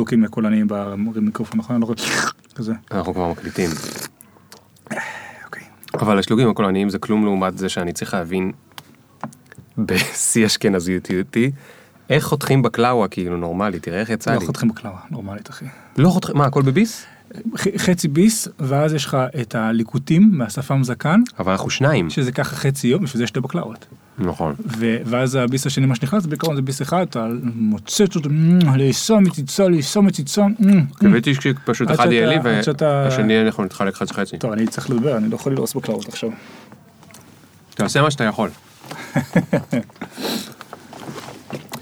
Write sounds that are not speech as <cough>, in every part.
לוקים קולניים במיקרופון, נכון? אני לא רואה כזה. אנחנו כבר מקליטים. אוקיי. אבל השלוגים הקולניים זה כלום לעומת זה שאני צריך להבין בשיא אשכנזיותי, איך חותכים בקלאווה כאילו נורמלי, תראה איך יצא לא לי. חותכים בקלאווה, נורמלית אחי. לא חותכים, מה הכל בביס? חצי ביס, ואז יש לך את הליקוטים מהשפם זקן, אבל אנחנו שניים. שזה ככה חצי יום, בשביל זה שתי בקלאוות. נכון. ואז הביס השני מה שנכנס, בעיקרון זה ביס אחד, אתה מוצץ אותו, לאסום מציצו, לאסום מציצו. קיוויתי שפשוט אחד יהיה לי והשני אנחנו נתחלק חצי חצי. טוב, אני צריך לדבר, אני לא יכול ללעוס בקלאבות עכשיו. תעשה מה שאתה יכול. <laughs>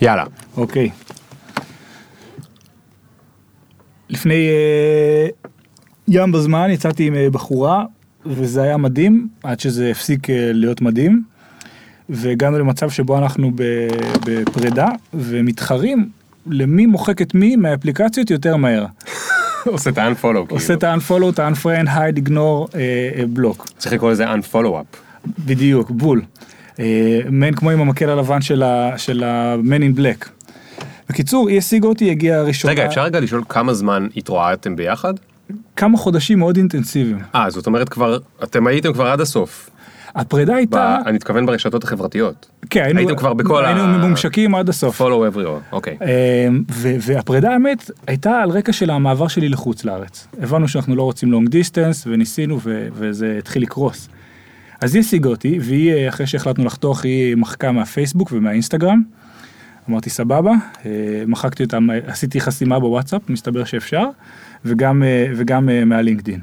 יאללה. אוקיי. לפני אה, ים בזמן יצאתי עם אה, בחורה, וזה היה מדהים, עד שזה הפסיק אה, להיות מדהים. והגענו למצב שבו אנחנו בפרידה, ומתחרים למי מוחק את מי מהאפליקציות יותר מהר. <laughs> עושה את ה-unfollow כאילו. עושה את ה-unfollow, את ה-unfriend, hide, ignore, אה, אה, block. צריך לקרוא לזה unfollow-up. בדיוק, בול. אה, מעין כמו עם המקל הלבן של ה-Man in Black. בקיצור, היא השיגה אותי, הגיעה ראשונה. רגע, אפשר רגע לשאול כמה זמן התרועדתם ביחד? כמה חודשים מאוד אינטנסיביים. אה, זאת אומרת כבר, אתם הייתם כבר עד הסוף. הפרידה הייתה, אני מתכוון ברשתות החברתיות. כן, היינו, הייתם כבר בכל ה- היינו ממומשקים עד הסוף. follow everyone, אוקיי. ו- והפרידה האמת הייתה על רקע של המעבר שלי לחוץ לארץ. הבנו שאנחנו לא רוצים long distance וניסינו וזה התחיל לקרוס. אז היא השיגה אותי והיא אה, אחרי שהחלטנו לחתוך היא מחקה מהפייסבוק ומהאינסטגרם. אמרתי סבבה, אה, מחקתי אותם, עשיתי חסימה בוואטסאפ, מסתבר שאפשר, וגם, אה, וגם מהלינקדין.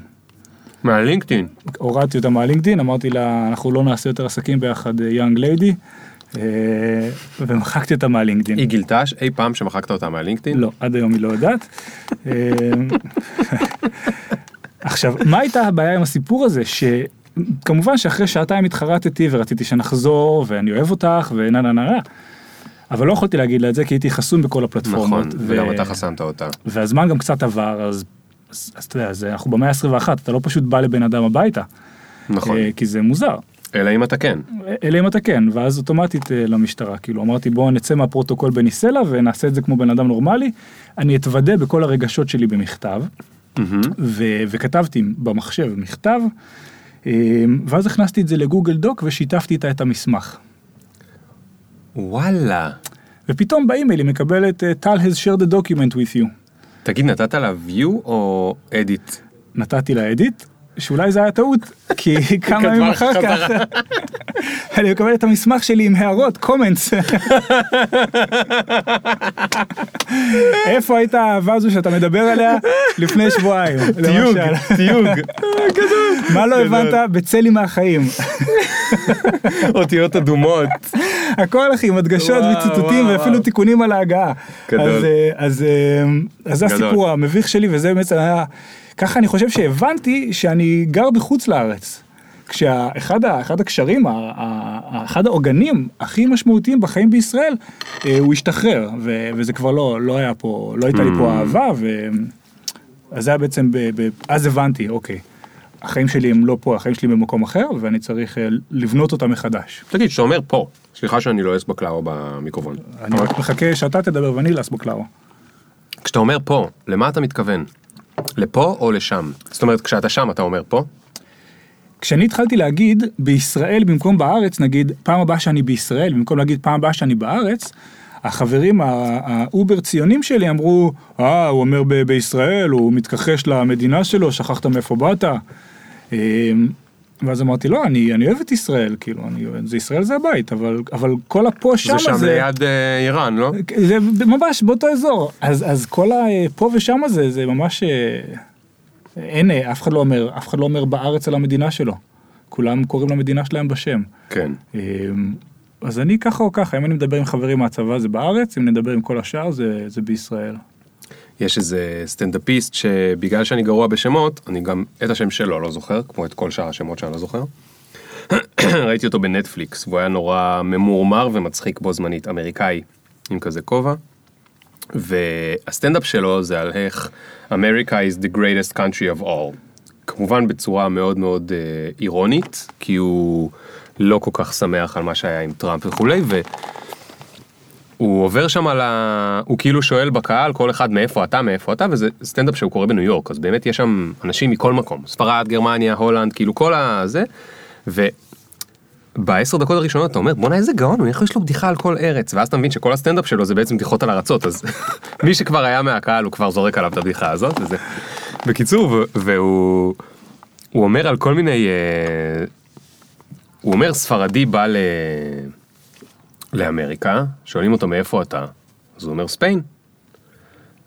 מהלינקדאין. הורדתי אותה מהלינקדין, אמרתי לה, אנחנו לא נעשה יותר עסקים ביחד, יונג ליידי, ומחקתי אותה מהלינקדין. היא גילתה אי פעם שמחקת אותה מהלינקדאין? לא, עד היום היא לא יודעת. אה, <laughs> עכשיו, מה הייתה הבעיה עם הסיפור הזה? שכמובן שאחרי שעתיים התחרטתי ורציתי שנחזור ואני אוהב אותך ונה נה נה נה. אבל לא יכולתי להגיד לה את זה כי הייתי חסום בכל הפלטפורמות. נכון, ו- וגם אתה חסמת אותה. והזמן גם קצת עבר, אז, אז, אז אתה יודע, אז אנחנו במאה ה-21, אתה לא פשוט בא לבן אדם הביתה, נכון. אה, כי זה מוזר. אלא אם אתה כן. אלא אם אתה כן, ואז אוטומטית אה, למשטרה, כאילו אמרתי בואו נצא מהפרוטוקול בניסלה ונעשה את זה כמו בן אדם נורמלי, אני אתוודה בכל הרגשות שלי במכתב, מהמם. ו- וכתבתי במחשב מכתב, אה, ואז הכנסתי את זה לגוגל דוק ושיתפתי איתה את המסמך. וואלה. ופתאום באימייל היא מקבלת אה, טל has shared the document with you. תגיד, נתת לה view או edit? נתתי לה אדיט, שאולי זה היה טעות, כי <laughs> כמה ימים אחר כך. <laughs> אני מקבל את המסמך שלי עם הערות, קומנטס. <laughs> איפה הייתה האהבה הזו שאתה מדבר עליה לפני שבועיים? תיוג? תיוג. מה לא הבנת? בצא לי מהחיים. אותיות אדומות. הכל אחי, עם הדגשות וציטוטים ואפילו. תיקונים על ההגעה. אז, אה, אה, אז זה. הסיפור המביך שלי וזה בעצם היה, ככה אני חושב שהבנתי שאני גר בחוץ לארץ. כשאחד ה- אחד הקשרים, ה- ה- אחד העוגנים הכי משמעותיים בחיים בישראל, אה, הוא השתחרר, ו- וזה כבר לא, לא היה פה, לא הייתה לי Mm. פה אהבה, ו... אז זה היה בעצם, ב- ב- אז הבנתי, אוקיי, החיים שלי הם לא פה, החיים שלי במקום אחר, ואני צריך אה, לבנות אותם מחדש. תגיד, כשאתה אומר פה, סליחה שאני לועס בקלאווה במיקרופון. אני רק מחכה שאתה תדבר ואני אלעס בקלאווה. כשאתה אומר פה, למה אתה מתכוון? לפה או לשם? זאת אומרת, כשאתה שם אתה אומר פה? כשאני התחלתי להגיד בישראל במקום בארץ, נגיד פעם הבאה שאני בישראל, במקום להגיד פעם הבאה שאני בארץ, החברים ה over ציונים שלי אמרו, אה, הוא אומר בישראל, הוא מתכחש למדינה שלו, שכחת מאיפה באת. אמ, ואז אמרתי, לא, אני, אני אוהב את ישראל, כאילו, אני, זה ישראל זה הבית, אבל, אבל כל הפה שם זה שם הזה, ליד אה, איראן, לא? זה ממש באותו אזור, אז, אז כל הפה ושם הזה, זה ממש, אה, אין, אה, אף אחד לא אומר, אף אחד לא אומר בארץ על המדינה שלו, כולם קוראים למדינה שלהם בשם. כן. אה, אז אני ככה או ככה, אם אני מדבר עם חברים מהצבא זה בארץ, אם נדבר עם כל השאר זה, זה בישראל. יש איזה סטנדאפיסט שבגלל שאני גרוע בשמות, אני גם את השם שלו לא זוכר, כמו את כל שאר השמות שאני לא זוכר. <clears throat> ראיתי אותו בנטפליקס, והוא היה נורא ממורמר ומצחיק בו זמנית, אמריקאי, עם כזה כובע. והסטנדאפ שלו זה על איך America is the greatest country of all. כמובן בצורה מאוד מאוד אה, אירונית, כי הוא לא כל כך שמח על מה שהיה עם טראמפ וכולי, ו... הוא עובר שם על ה... הוא כאילו שואל בקהל כל אחד מאיפה אתה, מאיפה אתה, וזה סטנדאפ שהוא קורה בניו יורק, אז באמת יש שם אנשים מכל מקום, ספרד, גרמניה, הולנד, כאילו כל הזה, ובעשר דקות הראשונות אתה אומר בואנה איזה גאון איך יש לו בדיחה על כל ארץ, ואז אתה מבין שכל הסטנדאפ שלו זה בעצם בדיחות על ארצות, אז <laughs> מי שכבר היה מהקהל הוא כבר זורק עליו את הבדיחה הזאת, וזה... בקיצור, והוא הוא אומר על כל מיני... אה, הוא אומר ספרדי בא ל... לאמריקה, שואלים אותו מאיפה אתה, אז הוא אומר ספיין.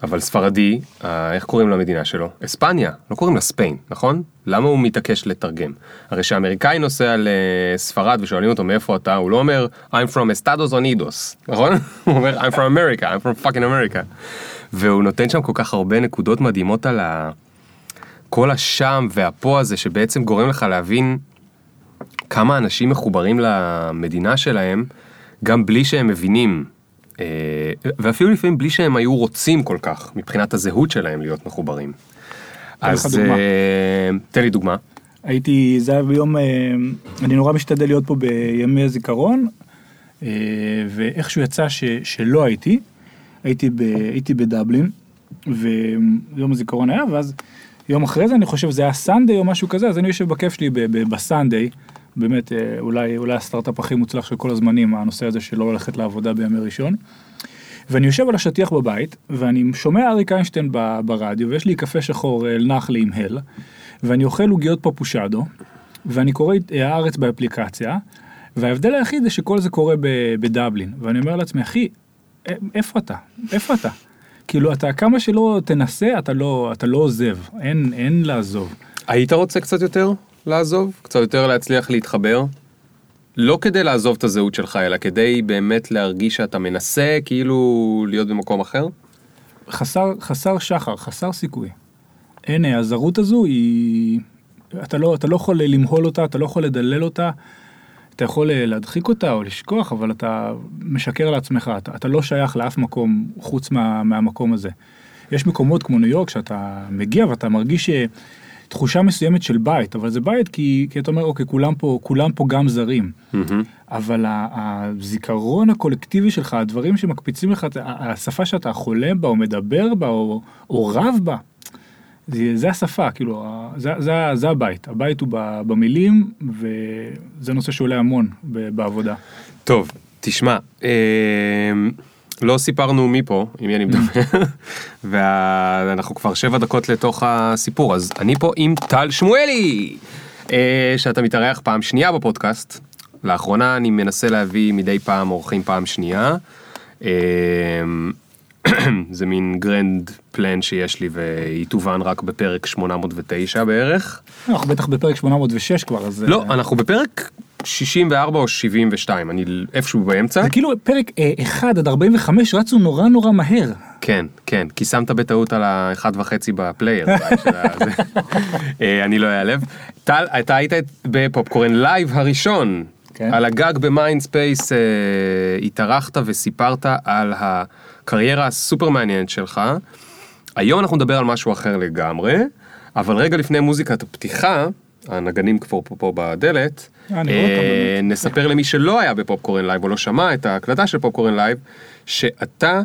אבל ספרדי, אה, איך קוראים למדינה שלו? אספניה, לא קוראים לה ספיין, נכון? למה הוא מתעקש לתרגם? הרי כשאמריקאי נוסע לספרד ושואלים אותו מאיפה אתה, הוא לא אומר I'm from Estados Unidos, נכון? <laughs> הוא אומר I'm from America, I'm from fucking America. והוא נותן שם כל כך הרבה נקודות מדהימות על ה... כל השם והפה הזה שבעצם גורם לך להבין כמה אנשים מחוברים למדינה שלהם, גם בלי שהם מבינים, אה, ואפילו לפעמים בלי שהם היו רוצים כל כך, מבחינת הזהות שלהם להיות מחוברים. אז. אה, תן לי דוגמה. הייתי, זה היה ביום, אה, אני נורא משתדל להיות פה בימי הזיכרון, ואיכשהו יצא ש, שלא הייתי, הייתי, ב, הייתי בדבלין, ויום הזיכרון היה, ואז יום אחרי זה אני חושב זה היה סנדיי או משהו כזה, אז אני יושב בכיף שלי ב- ב- בסנדיי, באמת אה, אולי, אולי הסטארט-אפ הכי מוצלח של כל הזמנים, הנושא הזה של לא ללכת לעבודה בימי ראשון. ואני יושב על השטיח בבית, ואני שומע אריק איינשטיין ברדיו, ויש לי קפה שחור אה, נחלי עם הל, ואני אוכל עוגיות פפושדו, ואני קורא אה, הארץ באפליקציה, וההבדל היחיד זה שכל זה קורה בדבלין, ואני אומר לעצמי, אחי, איפה אתה? איפה אתה? כאילו, אתה כמה שלא תנסה, אתה לא, אתה לא עוזב, אין, אין לעזוב. היית רוצה קצת יותר לעזוב? קצת יותר להצליח להתחבר? לא כדי לעזוב את הזהות שלך, אלא כדי באמת להרגיש שאתה מנסה כאילו להיות במקום אחר? חסר, חסר שחר, חסר סיכוי. אין, הזרות הזו היא... אתה לא, אתה לא יכול למהול אותה, אתה לא יכול לדלל אותה, אתה יכול להדחיק אותה או לשכוח, אבל אתה משקר לעצמך, אתה, אתה לא שייך לאף מקום חוץ מה, מהמקום הזה. יש מקומות כמו ניו יורק שאתה מגיע ואתה מרגיש אה, תחושה מסוימת של בית, אבל זה בית כי, כי אתה אומר, אוקיי, כולם פה, כולם פה גם זרים. אבל ה- הזיכרון הקולקטיבי שלך, הדברים שמקפיצים לך, השפה שאתה חולם בה או מדבר בה או, או רב בה, זה, זה השפה, כאילו, זה, זה, זה הבית. הבית הוא במילים, וזה נושא שעולה המון בעבודה. טוב, תשמע, אה, לא סיפרנו מי פה, עם מי אני מדבר, <laughs> ואנחנו כבר שבע דקות לתוך הסיפור, אז אני פה עם טל שמואלי, אה, שאתה מתארח פעם שנייה בפודקאסט. לאחרונה אני מנסה להביא מדי פעם אורחים פעם שנייה. אה, <clears throat> זה מין grand plan שיש לי והיא תובן רק בפרק 809 בערך. אנחנו בטח בפרק 806 כבר, אז... לא, אה, אנחנו בפרק 64 או 72, אני איפשהו באמצע. זה כאילו פרק אה, 1 עד 45 רצו נורא נורא מהר. כן, כן, כי שמת בטעות על האחד וחצי ב player. <laughs> אה, אני לא אעלב. טל, אתה היית בפופקורן live הראשון, כן. על הגג במיינדספייס, אה, התארחת וסיפרת על הקריירה הסופר מעניינת שלך. היום אנחנו נדבר על משהו אחר לגמרי, אבל רגע לפני מוזיקת הפתיחה, הנגנים כבר פה, פה בדלת, אה, אה. נספר למי שלא היה בפופקורן live או לא שמע את ההקלטה של פופקורן live, שאתה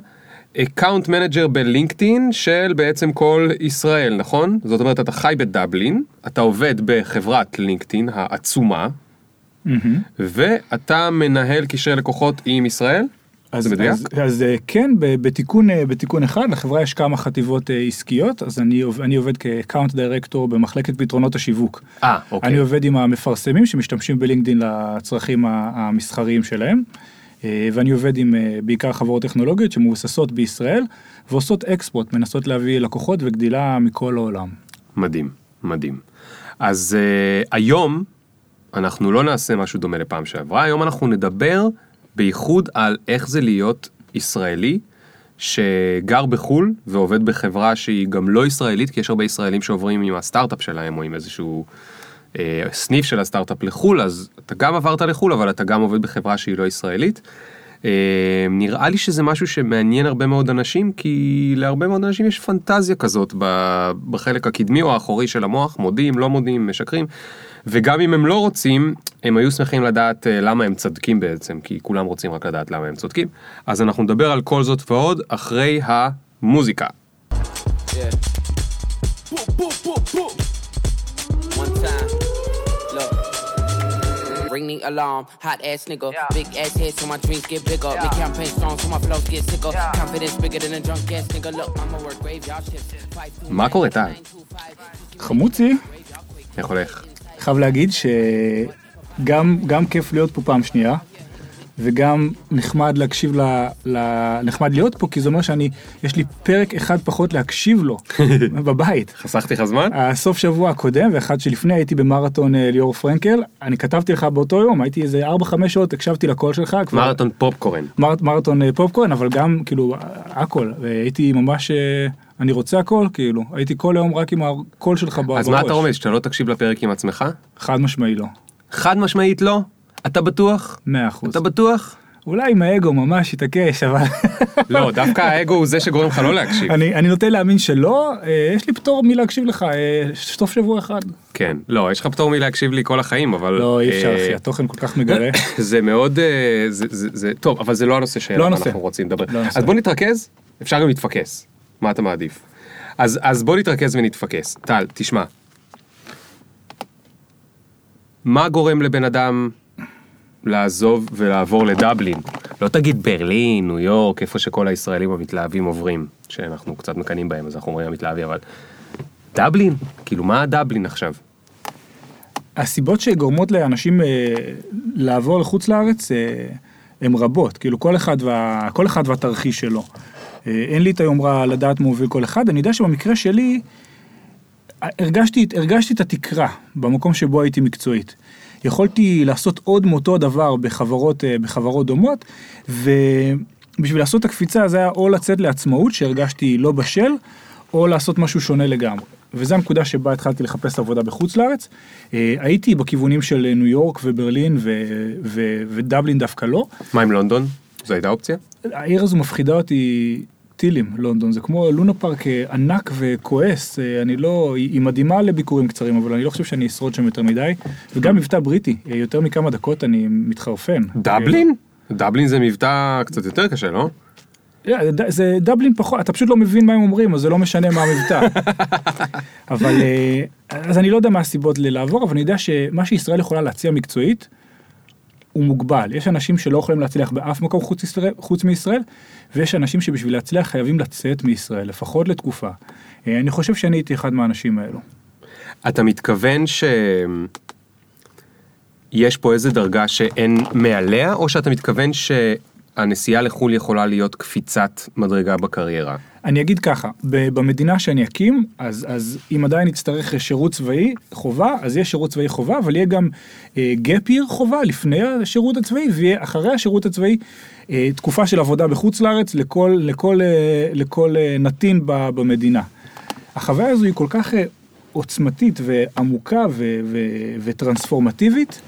account manager בלינקדאין של בעצם כל ישראל, נכון? זאת אומרת, אתה חי בדבלין, אתה עובד בחברת לינקדאין העצומה. ואתה מנהל קשרי לקוחות עם ישראל? אז, זה מדויק? אז, אז אה, כן, בתיקון, אה, בתיקון אחד, לחברה יש כמה חטיבות אה, עסקיות, אז אני, אני עובד כאקאונט דירקטור במחלקת פתרונות השיווק. אה, אוקיי. אני עובד עם המפרסמים שמשתמשים בלינקדאין לצרכים המסחריים שלהם, ואני עובד עם בעיקר חברות טכנולוגיות שמבוססות בישראל, ועושות אקספורט, מנסות להביא לקוחות וגדילה מכל העולם. מדהים, מדהים. אז uh, היום אנחנו לא נעשה משהו דומה לפעם שעברה, היום אנחנו נדבר בייחוד על איך זה להיות ישראלי שגר בחו"ל ועובד בחברה שהיא גם לא ישראלית, כי יש הרבה ישראלים שעוברים עם הסטארט-אפ שלהם או עם איזשהו אה, סניף של הסטארט-אפ לחו"ל, אז אתה גם עברת לחו"ל, אבל אתה גם עובד בחברה שהיא לא ישראלית. אה, נראה לי שזה משהו שמעניין הרבה מאוד אנשים, כי להרבה מאוד אנשים יש פנטזיה כזאת בחלק הקדמי או האחורי של המוח, מודים, לא מודים, משקרים. וגם אם הם לא רוצים, הם היו שמחים לדעת אה, למה הם צודקים בעצם, כי כולם רוצים רק לדעת למה הם צודקים. אז אנחנו נדבר על כל זאת ועוד אחרי המוזיקה. Yeah. Boop, boop, boop, boop. One time. Look. Ring the alarm. Hot ass nigga. Big ass head so my dreams get bigger. Make campaign songs so my flows get sicker. Confidence bigger than a drunk ass nigga. Look, I'ma work graveyard shifts. Five, two, מה קורה, טל? חמוצי, איך הולך? חייב להגיד שגם גם כיף להיות פה פעם שנייה, וגם נחמד להקשיב ל, ל... נחמד להיות פה, כי זה אומר שאני, יש לי פרק אחד פחות להקשיב לו <laughs> בבית. חסכתי לך זמן? הסוף שבוע הקודם ואחד שלפני הייתי במרתון אה, ליאור פרנקל, אני כתבתי לך באותו יום, הייתי איזה 4-5 שעות, הקשבתי לקול שלך. כבר- מרתון פופקורן. מר, מרתון אה, פופקורן אבל גם כאילו הכל והייתי ממש אה, אני רוצה הכל כאילו הייתי כל היום רק עם הקול שלך ב- אז מה אתה רומז, שאתה לא תקשיב לפרק עם עצמך? חד משמעי לא. חד משמעית לא. אתה בטוח? 100 אחוז. אתה בטוח? אולי עם האגו ממש התעקש אבל לא, דווקא האגו הוא זה שגורם לך לא להקשיב. אני אני נוטה להאמין שלא אה, יש לי פטור מלהקשיב לך אה, סוף שבוע אחד. כן. לא, יש לך פטור מלהקשיב לי כל החיים, אבל... לא אי אפשר אה, אחי התוכן כל כך מגרה. <coughs> זה מאוד... אה, זה- זה- זה... טוב, אבל זה לא הנושא לא שעליו הנושא. אנחנו רוצים לדבר. לא. אז בוא נתרכז, אפשר גם להתפקס. מה אתה מעדיף? אז אז בוא נתרכז ונתפקס. טל, תשמע. מה גורם לבן אדם לעזוב ולעבור לדבלין? לא תגיד ברלין, ניו יורק, איפה שכל הישראלים המתלהבים עוברים, שאנחנו קצת מקנאים בהם, אז אנחנו אומרים המתלהבים, אבל... דבלין? כאילו, מה הדבלין עכשיו? הסיבות שגורמות לאנשים אה, לעבור לחוץ לארץ אה, הן רבות, כאילו כל אחד, וה, כל אחד והתרחיש שלו. אה, אין לי את היומרה לדעת מה מוביל כל אחד, אני יודע שבמקרה שלי הרגשתי, הרגשתי את התקרה במקום שבו הייתי מקצועית. יכולתי לעשות עוד מאותו הדבר בחברות, אה, בחברות דומות, ובשביל לעשות את הקפיצה זה היה או לצאת לעצמאות שהרגשתי לא בשל, או לעשות משהו שונה לגמרי. וזו הנקודה שבה התחלתי לחפש עבודה בחוץ לארץ. אה, הייתי בכיוונים של ניו יורק וברלין ו- ו- ודבלין דווקא לא. מה עם לונדון? זו הייתה אופציה? העיר הזו מפחידה אותי טילים, לונדון. זה כמו לונה פארק אה, ענק וכועס. אה, אני לא, היא מדהימה לביקורים קצרים, אבל אני לא חושב שאני אשרוד שם יותר מדי. וגם מבטא בריטי, אה, יותר מכמה דקות אני מתחרפן. דבלין? דבלין זה מבטא קצת יותר קשה, לא? זה דבלין פחות, אתה פשוט לא מבין מה הם אומרים, אז זה לא משנה מה המבטא. <laughs> אבל, אז אני לא יודע מה הסיבות ללעבור, אבל אני יודע שמה שישראל יכולה להציע מקצועית, הוא מוגבל. יש אנשים שלא יכולים להצליח באף מקום חוץ, ישראל, חוץ מישראל, ויש אנשים שבשביל להצליח חייבים לצאת מישראל, לפחות לתקופה. אה, אני חושב שאני הייתי אחד מהאנשים האלו. אתה מתכוון שיש פה איזה דרגה שאין מעליה, או שאתה מתכוון שהנסיעה לחו"ל יכולה להיות קפיצת מדרגה בקריירה? אני אגיד ככה, במדינה שאני אקים, אז, אז אם עדיין יצטרך שירות צבאי חובה, אז יהיה שירות צבאי חובה, אבל יהיה גם gap year חובה לפני השירות הצבאי, ויהיה אחרי השירות הצבאי אה, תקופה של עבודה בחוץ לארץ לכל, לכל, אה, לכל אה, נתין ב- במדינה. החוויה הזו היא כל כך אה, עוצמתית ועמוקה ו- ו- וטרנספורמטיבית,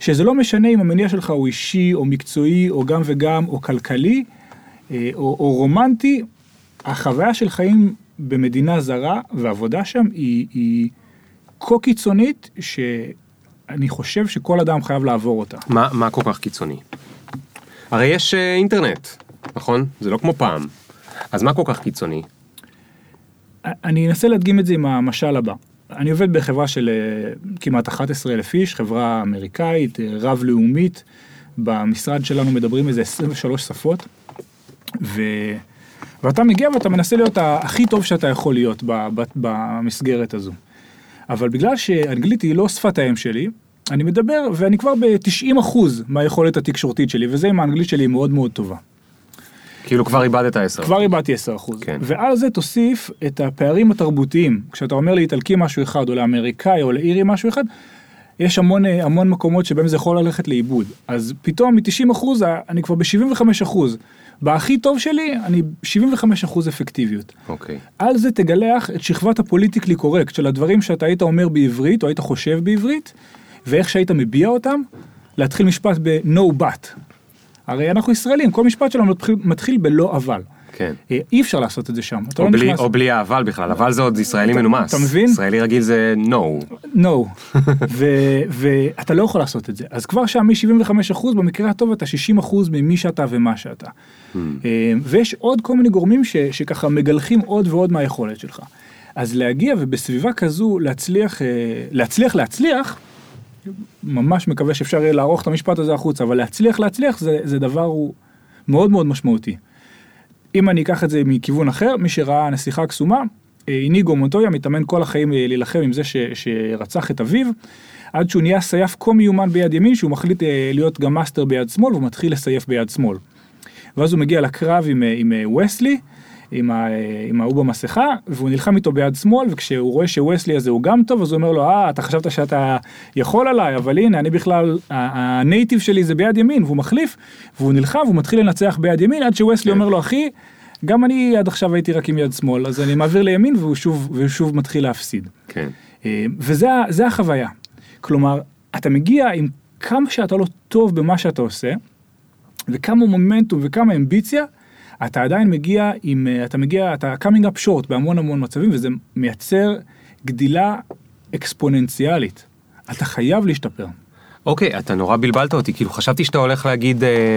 שזה לא משנה אם המניע שלך הוא אישי או מקצועי או גם וגם או כלכלי אה, או, או רומנטי, החוויה של חיים במדינה זרה ועבודה שם היא, היא כה קיצונית שאני חושב שכל אדם חייב לעבור אותה. מה, מה כל כך קיצוני? הרי יש אה, אינטרנט, נכון? זה לא כמו פעם. אז מה כל כך קיצוני? אני אנסה להדגים את זה עם המשל הבא. אני עובד בחברה של אה, כמעט 11 אלף איש, חברה אמריקאית, אה, רב-לאומית. במשרד שלנו מדברים איזה 23 שפות. ו... ואתה מגיע ואתה מנסה להיות הכי טוב שאתה יכול להיות במסגרת הזו. אבל בגלל שאנגלית היא לא שפת האם שלי, אני מדבר ואני כבר ב-90% מהיכולת התקשורתית שלי, וזה עם האנגלית שלי היא מאוד מאוד טובה. כאילו כבר איבדת עשר. כבר איבדתי 10%. כן. ועל זה תוסיף את הפערים התרבותיים. כשאתה אומר לאיטלקי משהו אחד, או לאמריקאי, או לאירי משהו אחד, יש המון, אה, המון מקומות שבהם זה יכול ללכת לאיבוד. אז פתאום מ-90% אני כבר ב-75%. בהכי טוב שלי, אני 75% אפקטיביות. אוקיי. על זה תגלח את שכבת הפוליטיקלי קורקט של הדברים שאתה היית אומר בעברית, או היית חושב בעברית, ואיך שהיית מביע אותם, להתחיל משפט ב-no but. הרי אנחנו ישראלים, כל משפט שלנו מתחיל, מתחיל בלא אבל. כן. אה, אי אפשר לעשות את זה שם. אתה או לא בלי, נכנס- או בלי האבל בכלל, אבל זה עוד ישראלי אתה- מנומס. אתה מבין? ישראלי רגיל זה no. no, <laughs> ואתה לא יכול לעשות את זה. אז כבר שם מ-75% במקרה הטוב אתה 60% ממי שאתה ומה שאתה. Hmm. אה, ויש עוד כל מיני גורמים ש- שככה מגלחים עוד ועוד מהיכולת שלך. אז להגיע ובסביבה כזו להצליח, אה, להצליח להצליח, ממש מקווה שאפשר יהיה לערוך את המשפט הזה החוצה, אבל להצליח להצליח זה, זה דבר הוא מאוד מאוד משמעותי. אם אני אקח את זה מכיוון אחר, מי שראה נסיכה הקסומה, אה, איניגו מונטויה מתאמן כל החיים אה, להילחם עם זה ש, שרצח את אביו, עד שהוא נהיה סייף כה מיומן ביד ימין, שהוא מחליט אה, להיות גם מאסטר ביד שמאל, והוא מתחיל לסייף ביד שמאל. ואז הוא מגיע לקרב עם, אה, עם אה, וסלי, עם, ה, עם ההוא במסכה, והוא נלחם איתו ביד שמאל, וכשהוא רואה שווסלי הזה הוא גם טוב, אז הוא אומר לו, אה, אתה חשבת שאתה יכול עליי, אבל הנה, אני בכלל, ה native שלי זה ביד ימין, והוא מחליף, והוא נלחם, והוא מתחיל לנצח ביד ימין, עד שווסלי כן. אומר לו, אחי, גם אני עד עכשיו הייתי רק עם יד שמאל, אז אני מעביר לימין, והוא שוב, והוא שוב מתחיל להפסיד. כן. אה, וזה החוויה. כלומר, אתה מגיע עם כמה שאתה לא טוב במה שאתה עושה, וכמה מומנטום וכמה אמביציה, אתה עדיין מגיע עם, אה, אתה מגיע, אתה coming up short בהמון המון מצבים, וזה מייצר גדילה אקספוננציאלית. אתה חייב להשתפר. אוקיי, אתה נורא בלבלת אותי, כאילו חשבתי שאתה הולך להגיד אה,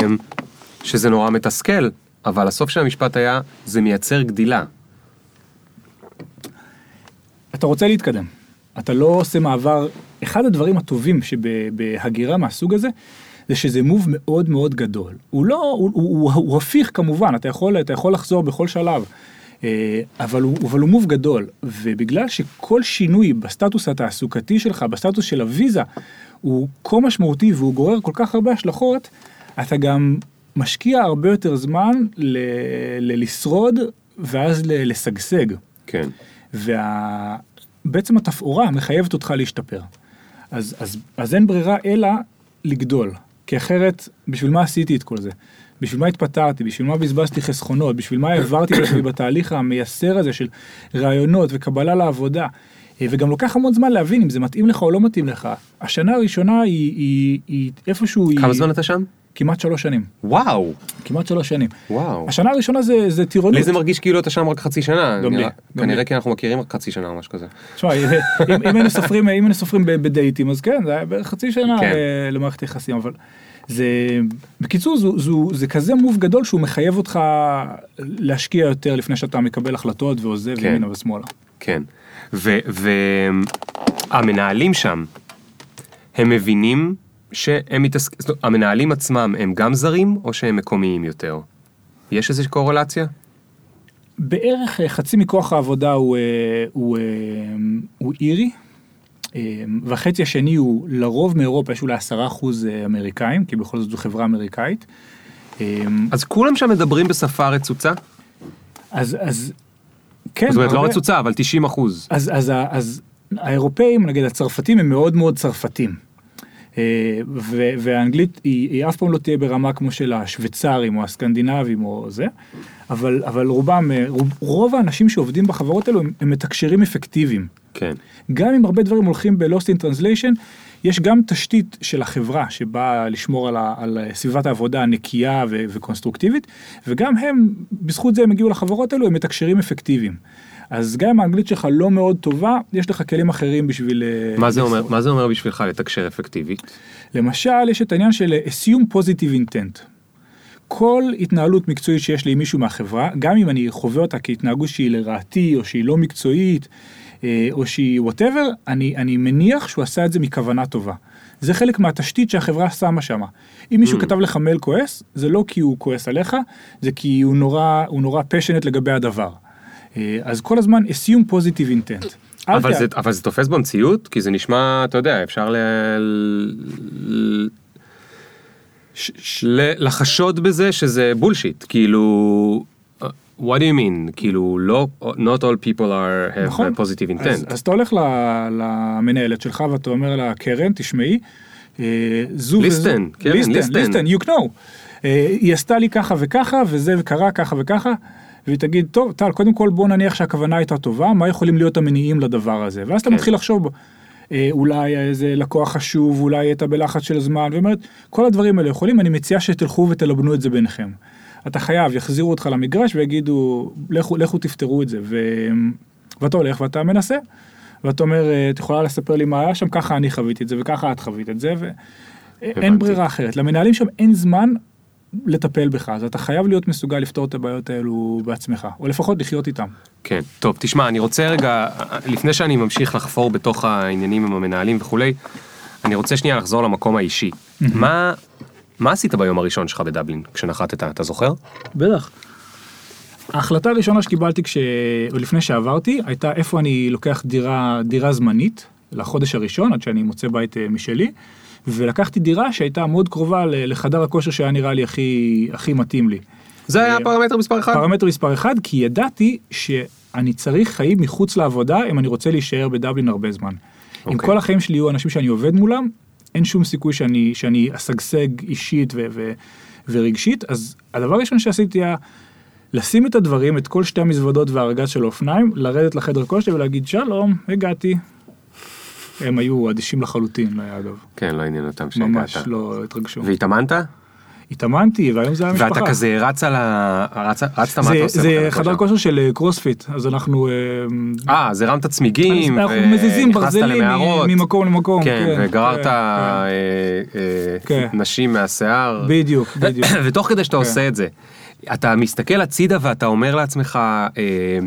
שזה נורא מתסכל, אבל הסוף של המשפט היה, זה מייצר גדילה. אתה רוצה להתקדם. אתה לא עושה מעבר, אחד הדברים הטובים שבהגירה מהסוג הזה, זה שזה מוב מאוד מאוד גדול. הוא לא, הוא, הוא, הוא, הוא הפיך כמובן, אתה יכול, אתה יכול לחזור בכל שלב, אה, אבל הוא, אבל הוא מוב גדול, ובגלל שכל שינוי בסטטוס התעסוקתי שלך, בסטטוס של הוויזה, הוא כה משמעותי והוא גורר כל כך הרבה השלכות, אתה גם משקיע הרבה יותר זמן ל, ל- לשרוד ואז ל- לשגשג. כן. ובעצם התפאורה מחייבת אותך להשתפר. אז, אז, אז אין ברירה אלא לגדול, כי אחרת, בשביל מה עשיתי את כל זה? בשביל מה התפטרתי? בשביל מה בזבזתי חסכונות? בשביל מה העברתי את עצמי בתהליך המייסר הזה של רעיונות וקבלה לעבודה? אה, וגם לוקח המון זמן להבין אם זה מתאים לך או לא מתאים לך. השנה הראשונה היא, היא, היא איפשהו היא... כמה זמן אתה שם? כמעט שלוש שנים. וואו, כמעט שלוש שנים. וואו. השנה הראשונה זה, זה טירונות. לי זה מרגיש כאילו אתה שם רק חצי שנה. גם לי, כנראה. כי אנחנו מכירים רק חצי שנה או משהו כזה. תשמע, אם, אם היינו סופרים, אם היינו סופרים בדייטים, אז כן, זה היה בערך חצי שנה כן. אה, למערכת יחסים, אבל זה, בקיצור, זו, זו, זה כזה מוב גדול שהוא מחייב אותך להשקיע יותר לפני שאתה מקבל החלטות ועוזב כן. ימינה ושמאלה. כן. והמנהלים שם, הם מבינים שהם מתעסקים, המנהלים עצמם הם גם זרים או שהם מקומיים יותר? יש איזושהי קורלציה? בערך אה, חצי מכוח העבודה הוא, אה, הוא, אה, הוא אירי, והחצי השני הוא לרוב מאירופה, יש אולי עשרה אחוז אמריקאים, כי בכל זאת זו חברה אמריקאית. אז כולם שם מדברים בשפה רצוצה? אז, אז, כן, זאת אומרת, לא הרבה- רצוצה, אבל 90 אחוז. אז, אז, ה- אז האירופאים, נגיד הצרפתים, הם מאוד מאוד צרפתים. אה, ו- והאנגלית היא, היא אף פעם לא תהיה ברמה כמו של השוויצרים או הסקנדינבים או זה, אבל, אבל רובם, אה, רוב, רוב האנשים שעובדים בחברות האלו הם, הם מתקשרים אפקטיביים. כן. גם אם הרבה דברים הולכים ב-Lost in Translation, יש גם תשתית של החברה שבאה לשמור על, ה, על סביבת העבודה הנקייה ו- וקונסטרוקטיבית, וגם הם, בזכות זה הם הגיעו לחברות האלו, הם מתקשרים אפקטיביים. אז גם אם האנגלית שלך לא מאוד טובה, יש לך כלים אחרים בשביל... אה, מה זה אומר. מה זה אומר בשבילך לתקשר אפקטיבית? למשל, יש את העניין של assume positive intent. כל התנהלות מקצועית שיש לי עם מישהו מהחברה, גם אם אני חווה אותה כהתנהגות שהיא לרעתי, או שהיא לא מקצועית, אה, או שהיא וואטאבר, אני, אני מניח שהוא עשה את זה מכוונה טובה. זה חלק מהתשתית שהחברה שמה שם. אם מישהו Mm. כתב לך מייל כועס, זה לא כי הוא כועס עליך, זה כי הוא נורא, הוא נורא passionate לגבי הדבר. אה, אז כל הזמן assume positive intent. אבל זה, אבל זה תופס במציאות? כי זה נשמע, אתה יודע, אפשר ל... ש- ש- לחשוד בזה שזה בולשיט, כאילו... uh, what do you mean? כאילו, לא, not all people are have נכון. a positive אז, intent. אז אתה הולך ל- למנהלת שלך ואתה אומר לה, קרן, תשמעי, אה, זו וזו, Listen, קרן, listen, listen. listen, you know. אה, היא עשתה לי ככה וככה, וזה קרה ככה וככה, והיא תגיד, טוב, טל, קודם כל בוא נניח שהכוונה הייתה טובה, מה יכולים להיות המניעים לדבר הזה? ואז אתה כן. מתחיל לחשוב, אה, אולי איזה לקוח חשוב, אולי אתה בלחץ של זמן, ואומרת, כל הדברים האלה יכולים, אני מציע שתלכו ותלבנו את זה ביניכם. אתה חייב, יחזירו אותך למגרש ויגידו, לכו, לכו תפתרו את זה, ו... ואתה הולך ואתה מנסה. ואתה אומר, אה, את יכולה לספר לי מה היה שם, ככה אני חוויתי את זה וככה את חווית את זה, ואין ברירה אחרת. למנהלים שם אין זמן לטפל בך, אז אתה חייב להיות מסוגל לפתור את הבעיות האלו בעצמך, או לפחות לחיות איתם. כן, טוב, תשמע, אני רוצה רגע, לפני שאני ממשיך לחפור בתוך העניינים עם המנהלים וכולי, אני רוצה שנייה לחזור למקום האישי. מה, מה עשית ביום הראשון שלך בדבלין, כשנחתת, אתה זוכר? בטח. ההחלטה הראשונה שקיבלתי כש... לפני שעברתי, הייתה איפה אני לוקח דירה, דירה זמנית, לחודש הראשון, עד שאני מוצא בית אה, משלי, ולקחתי דירה שהייתה מאוד קרובה לחדר הכושר שהיה נראה לי הכי, הכי מתאים לי. זה היה אה, פרמטר מספר אחד? פרמטר מספר אחד, כי ידעתי שאני צריך חיים מחוץ לעבודה אם אני רוצה להישאר בדבלין הרבה זמן. אם אוקיי. כל החיים שלי יהיו אנשים שאני עובד מולם, אין שום סיכוי שאני, שאני אשגשג אישית ו, ו, ורגשית, אז הדבר הראשון שעשיתי היה לשים את הדברים, את כל שתי המזוודות והארגז של האופניים, לרדת לחדר כושר ולהגיד שלום, הגעתי. הם היו אדישים לחלוטין, אגב, כן, לא עניין אותם שהגעת. ממש לא התרגשו. והתאמנת? התאמנתי, והיום זה המשפחה. ואתה כזה רץ על ה... רצ- רצת, מה אתה עושה? זה חדר כושר? של אה, קרוספיט, אז אנחנו, אה, אה, אז הרמת צמיגים, אנחנו מזיזים ונכנסת ברזלים למערות. ממקום למקום. כן, וגררת כן, אה, אה, כן. נשים מהשיער. בדיוק, בדיוק. <coughs> ותוך כדי שאתה כן. עושה את זה, אתה מסתכל הצידה ואתה אומר לעצמך, אה,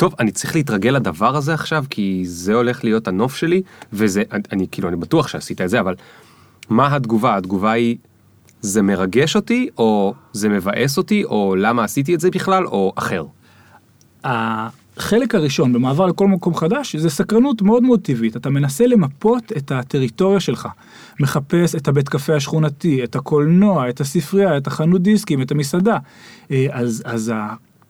טוב, אני צריך להתרגל לדבר הזה עכשיו, כי זה הולך להיות הנוף שלי, וזה, אני, אני כאילו, אני בטוח שעשית את זה, אבל מה התגובה? התגובה היא, זה מרגש אותי, או זה מבאס אותי, או למה עשיתי את זה בכלל, או אחר. החלק הראשון במעבר לכל מקום חדש זה סקרנות מאוד מאוד טבעית אתה מנסה למפות את הטריטוריה שלך מחפש את הבית קפה השכונתי את הקולנוע את הספרייה את החנות דיסקים את המסעדה אה, אז אז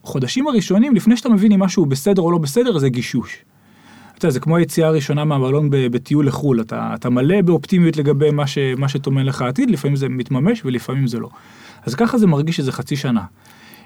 החודשים הראשונים לפני שאתה מבין אם משהו בסדר או לא בסדר זה גישוש. אתה יודע, זה כמו היציאה הראשונה מהמלון בטיול לחו"ל אתה אתה מלא באופטימיות לגבי מה, ש, מה שטומן לך העתיד לפעמים זה מתממש ולפעמים זה לא. אז ככה זה מרגיש שזה חצי שנה.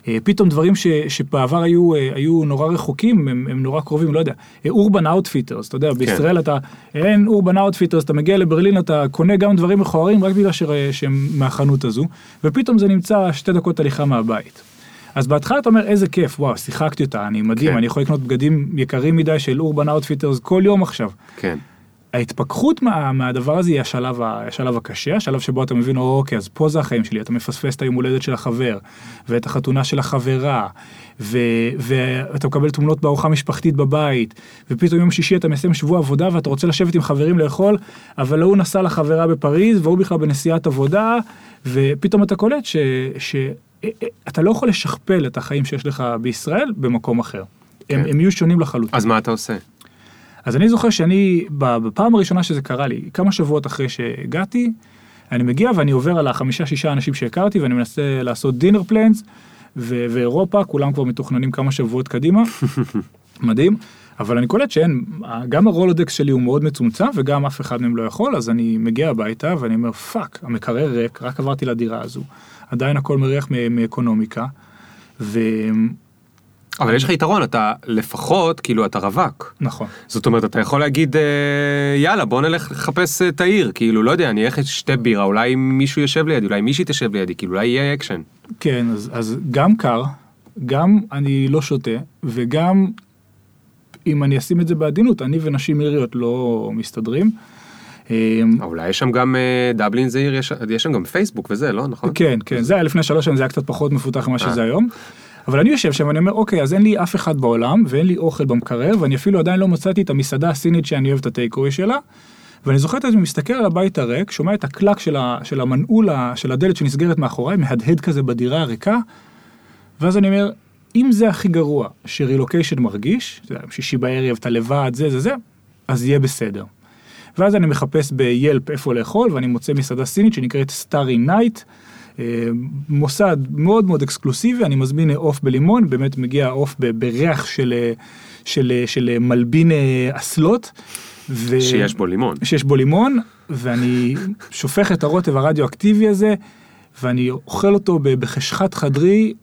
אה, פתאום דברים ש, שבעבר היו, אה, היו נורא רחוקים, הם, הם נורא קרובים, לא יודע, Urban Outfitters, אתה יודע, בישראל אתה, אין Urban Outfitters, אתה מגיע לברלין, אתה קונה גם דברים מכוערים רק בגלל שהם מהחנות הזו, ופתאום זה נמצא שתי דקות הליכה מהבית. אז בהתחלה אתה אומר איזה כיף, וואו, שיחקתי אותה, אני מדהים, כן. אני יכול לקנות בגדים יקרים מדי של Urban Outfitters כל יום עכשיו. כן. ההתפכחות מה, מהדבר הזה היא השלב, ה- השלב הקשה, השלב שבו אתה מבין, "או, אוקיי, אז פה זה החיים שלי, אתה מפספס את היום הולדת של החבר, ואת החתונה של החברה, ו, ואתה מקבל תמונות בארוחה משפחתית בבית, ופתאום יום שישי אתה מסיים שבוע עבודה ואתה רוצה לשבת עם חברים לאכול, אבל ההוא נסע לחברה בפריז, והוא בכלל בנסיעת עבודה, ופתאום אתה קולט ש... ש אתה לא יכול לשכפל את החיים שיש לך בישראל במקום אחר. הם, כן. הם יהיו שונים לחלוטין. אז מה אתה עושה? אז אני זוכר שאני, בפעם הראשונה שזה קרה לי, כמה שבועות אחרי שהגעתי, אני מגיע ואני עובר על החמישה שישה אנשים שהכרתי ואני מנסה לעשות דינר פלנס, ואירופה, כולם כבר מתוכננים כמה שבועות קדימה, <laughs> מדהים, אבל אני קולט שאין, גם ה Rolodex שלי הוא מאוד מצומצם וגם אף אחד מהם לא יכול, אז אני מגיע הביתה ואני אומר fuck, המקרר ריק, רק עברתי לדירה הזו, עדיין הכל מריח מאקונומיקה, ונכון, אבל יש לך יתרון, אתה לפחות, כאילו, אתה רווק. נכון. זאת אומרת, אתה יכול להגיד, אה, יאללה, בוא נלך לחפש את העיר, כאילו, לא יודע, אני אלך לשתי בירה, אולי מישהו יושב לידי, אולי מישהי תשב לידי, כאילו, אולי יהיה אקשן. כן, אז, אז גם קר, גם אני לא שותה, וגם אם אני אשים את זה בעדינות, אני ונשים איריות לא מסתדרים. אמ, אולי יש שם גם, אה, דבלין זה עיר, יש יש שם גם פייסבוק וזה, לא? נכון? כן, כן, זה היה לפני שלוש שנים, זה היה קצת פחות מפותח ממה אה. שזה היום. אבל אני יושב שם ואני אומר, אוקיי, אז אין לי אף אחד בעולם, ואין לי אוכל במקרר, ואני אפילו עדיין לא מצאתי את המסעדה הסינית שאני אוהב את הטייקווי שלה. ואני זוכר את עצמי מסתכל על הבית הריק, שומע את הקלק של, ה, של המנעול של הדלת שנסגרת מאחוריי, מהדהד כזה בדירה הריקה, ואז אני אומר, אם זה הכי גרוע שרילוקיישן מרגיש, שישי בערב, אתה לבד, זה זה זה, אז יהיה בסדר. ואז אני מחפש ב Yelp איפה לאכול, ואני מוצא מסעדה סינית שנקראת Starry Night, אה, מוסד מאוד מאוד אקסקלוסיבי, אני מזמין עוף בלימון, באמת מגיע עוף בריח של, אה, של, אה, של מלבין אסלות. ו... שיש בו לימון. שיש בו לימון, ואני שופך את הרוטב הרדיואקטיבי הזה, ואני אוכל אותו בחשכת חדרי,